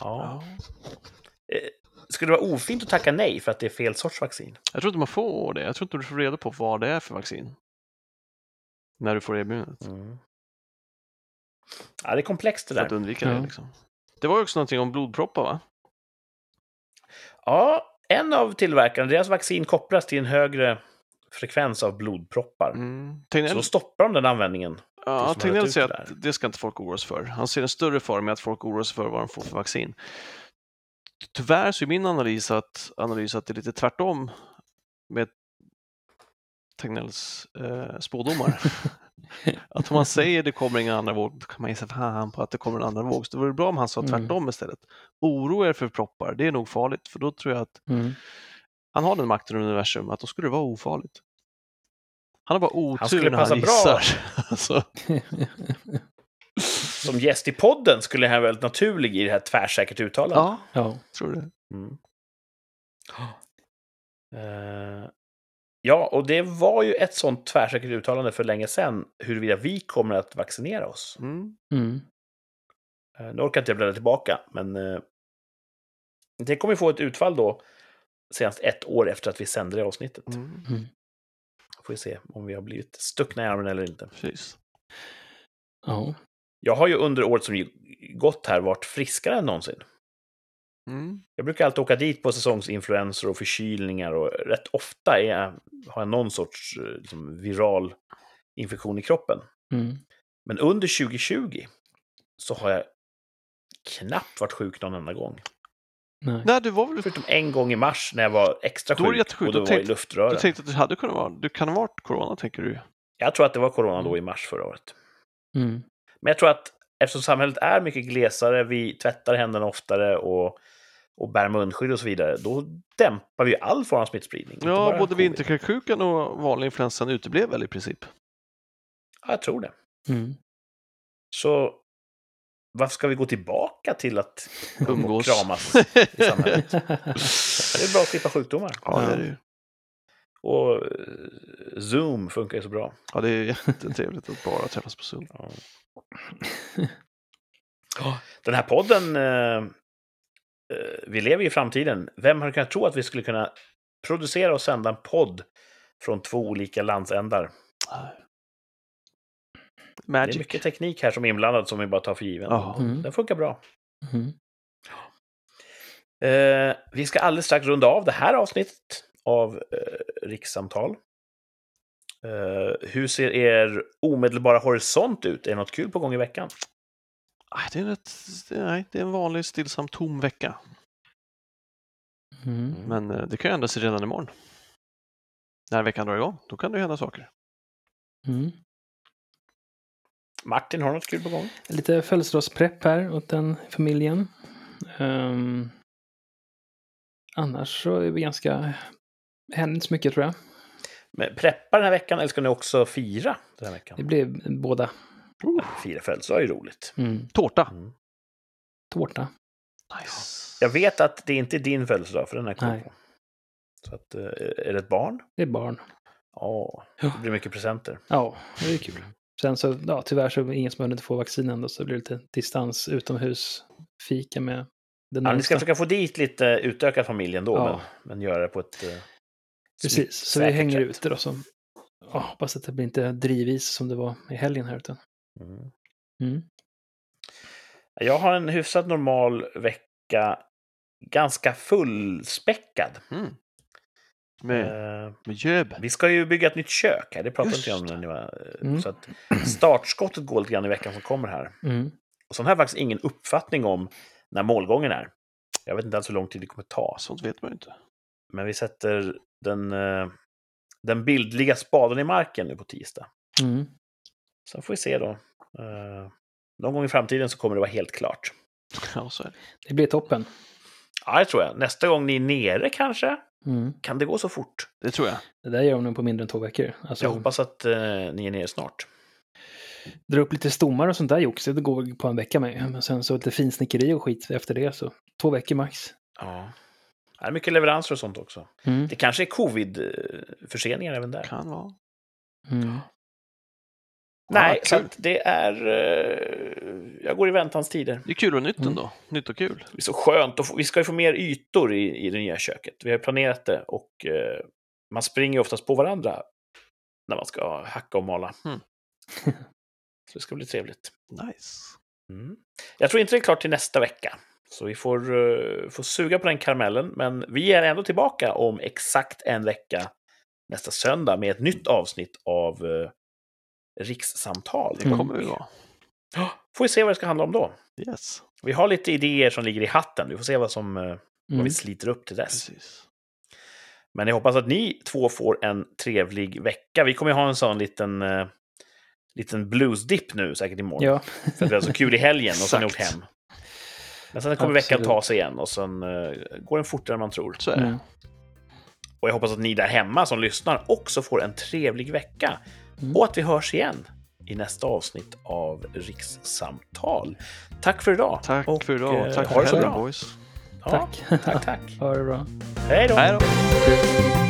Ja. Ja. Eh, Skulle det vara ofint att tacka nej för att det är fel sorts vaccin? Jag tror inte man får det. Jag tror inte du får reda på vad det är för vaccin. När du får erbjudandet. Mm. Ja, det är komplext det För att där. undvika det Ja. liksom. Det var ju också någonting om blodproppar va? Ja, en av tillverkarna, deras vaccin kopplas till en högre frekvens av blodproppar. Mm. Så Tegnell, då stoppar de den användningen. ja, Tegnell säger att det ska inte folk oroa sig för. Han ser en större fara med att folk oroar sig för vad de får för vaccin. Tyvärr så är min analys att, analys att det är lite tvärtom med Tegnells eh, spådomar. [LAUGHS] [LAUGHS] att om man säger det kommer ingen andra våg, då kan man ge sig fan på att det kommer en andra våg. Så det vore bra om han sa Mm. tvärtom istället. Oroa er för proppar, det är nog farligt. För då tror jag att Mm. han har den makten i universum, att då skulle det vara ofarligt. Han har bara otur när han gissar. [LAUGHS] [LAUGHS] alltså, Som gäst i podden skulle han vara väldigt naturlig i det här tvärsäkert uttalande. ja, ja. tror det. Mm. Eh, ja, och det var ju ett sånt tvärsäkert uttalande för länge sedan huruvida vi kommer att vaccinera oss. Mm. Mm. Uh, nu orkar inte jag bläddra tillbaka, men eh, det kommer ju få ett utfall då senast ett år efter att vi sände det avsnittet. Mm. Får vi se om vi har blivit stuckna i armen eller inte. Precis. Ja. Jag har ju under året som gått här varit friskare än någonsin. Mm. Jag brukar alltid åka dit på säsongsinfluenser och förkylningar och rätt ofta är jag, har jag någon sorts eh, liksom, viral infektion i kroppen. Mm. Men under 2020 så har jag knappt varit sjuk någon enda gång. Nej. Nej, du var väl... Förutom en gång i mars när jag var extra Då sjuk jättesjukt. och Då var i tänkte- luftrören. Du tänkte att det hade kunnat vara... Du kan ha varit corona, tänker du? Jag tror att det var corona då i mars förra året. Mm. Men jag tror att eftersom samhället är mycket glesare, vi tvättar händerna oftare och, och bär munskydd och så vidare, då dämpar vi all form av smittspridning. Ja, bara både vinterkräksjukan och vanlig influensan uteblev väl i princip? Ja, jag tror det. Mm. Så varför ska vi gå tillbaka till att umgås och kramas [LAUGHS] i samhället? Det är bra att slippa sjukdomar. Ja, det är det ju. Och eh, Zoom funkar ju så bra. Ja, det är jättetrevligt att bara träffas på Zoom. Ja. Den här podden, eh, eh, vi lever ju i framtiden. Vem hade kunnat tro att vi skulle kunna producera och sända en podd från två olika landsändar? Det är Magic. mycket teknik här som är inblandad som vi bara tar för given. Ja. Mm. Den funkar bra. Mm. Eh, vi ska alldeles strax runda av det här avsnittet av eh, rikssamtal. Eh, hur ser er omedelbara horisont ut? Är det något kul på gång i veckan? Nej, det är, rätt, det är, nej, det är en vanlig stillsam tom vecka. Mm. Men eh, det kan ju ändra sig redan imorgon. När veckan drar igång, då kan det ju hända saker. Mm. Martin, har du något kul på gång? Lite födelsedagsprepp här åt den familjen. Ehm, annars så är vi ganska... Händer inte så mycket tror jag. Men preppa den här veckan eller ska ni också fira den här veckan? Det blev båda. Fira födelsedag är ju roligt. Mm. Tårta! Mm. Tårta. Nice. Jag vet att det inte är din födelsedag, för den är på. Så att, eh, är det ett barn? Det är barn. Ja, det blir mycket presenter. Ja, det är kul. Sen så, ja, tyvärr så är det ingen som har hunnit få vaccin ändå, så det blir lite distans utomhus fika med den Ja, ni ska försöka få dit lite utökad familj ändå, Ja. men, men göra det på ett... Precis, så vi hänger sätt. ute då. Så, ja, hoppas att det blir inte drivis som det var i helgen här. Utan, Mm. mm. Jag har en hyfsat normal vecka, ganska fullspäckad. Mm. Med, Eh, med jobb. vi ska ju bygga ett nytt kök här, det pratade Just inte jag om det. när ni var... Mm. Så att startskottet går lite grann i veckan som kommer här. Mm. Och sen har jag faktiskt ingen uppfattning om när målgången är. Jag vet inte alls hur lång tid det kommer ta. Sånt vet man ju inte. Men vi sätter den, eh, den bildliga spaden i marken nu på tisdag. Mm. Sen får vi se då. Eh, någon gång i framtiden så kommer det vara helt klart. [LAUGHS] Ja, så är det. Det blir toppen. Ja, det tror jag. Nästa gång ni är nere kanske? Mm. Kan det gå så fort? Det tror jag. Det där gör de nog på mindre än två veckor. Alltså, Jag hoppas att eh, ni är nere snart. Dra upp lite stommar och sånt där jox, det går på en vecka med. Men sen så lite finsnickeri och skit efter det, så två veckor max. Ja. Det är mycket leveranser och sånt också. Mm. Det kanske är covid-förseningar även där. Kan vara. Mm. Nej, Ja, så det är... Eh, jag går i väntans tider. Det är kul och nytt Mm. ändå. Nytt och kul. Det är så skönt. få- Vi ska ju få mer ytor i, i det nya köket. Vi har planerat det och eh, man springer ju oftast på varandra när man ska hacka och mala. Mm. [LAUGHS] så det ska bli trevligt. Nice. Mm. Jag tror inte det är klart till nästa vecka. Så vi får, eh, får suga på den karamellen. Men vi är ändå tillbaka om exakt en vecka nästa söndag med ett nytt avsnitt av eh, Rikssamtal. Det Mm. kommer vi vara. Får vi se vad det ska handla om då. Yes. Vi har lite idéer som ligger i hatten. Vi får se vad, som, eh, vad Mm. vi sliter upp till dess. Precis. Men jag hoppas att ni två får en trevlig vecka. Vi kommer ju ha en sån liten, uh, liten bluesdipp nu säkert imorgon. Ja, För att vi har så kul i helgen och sen åkt hem. Men sen kommer veckan Absolut. ta sig igen och sen eh, går den fortare än man tror. Så är det. mm. Och jag hoppas att ni där hemma som lyssnar också får en trevlig vecka. Mm. Och att vi hörs igen i nästa avsnitt av Rikssamtal. Tack för idag. Tack och, för idag. eh, Tack för det så bra. boys. Ja, tack. tack, tack. [LAUGHS] ha det bra. Hej då. Hej då.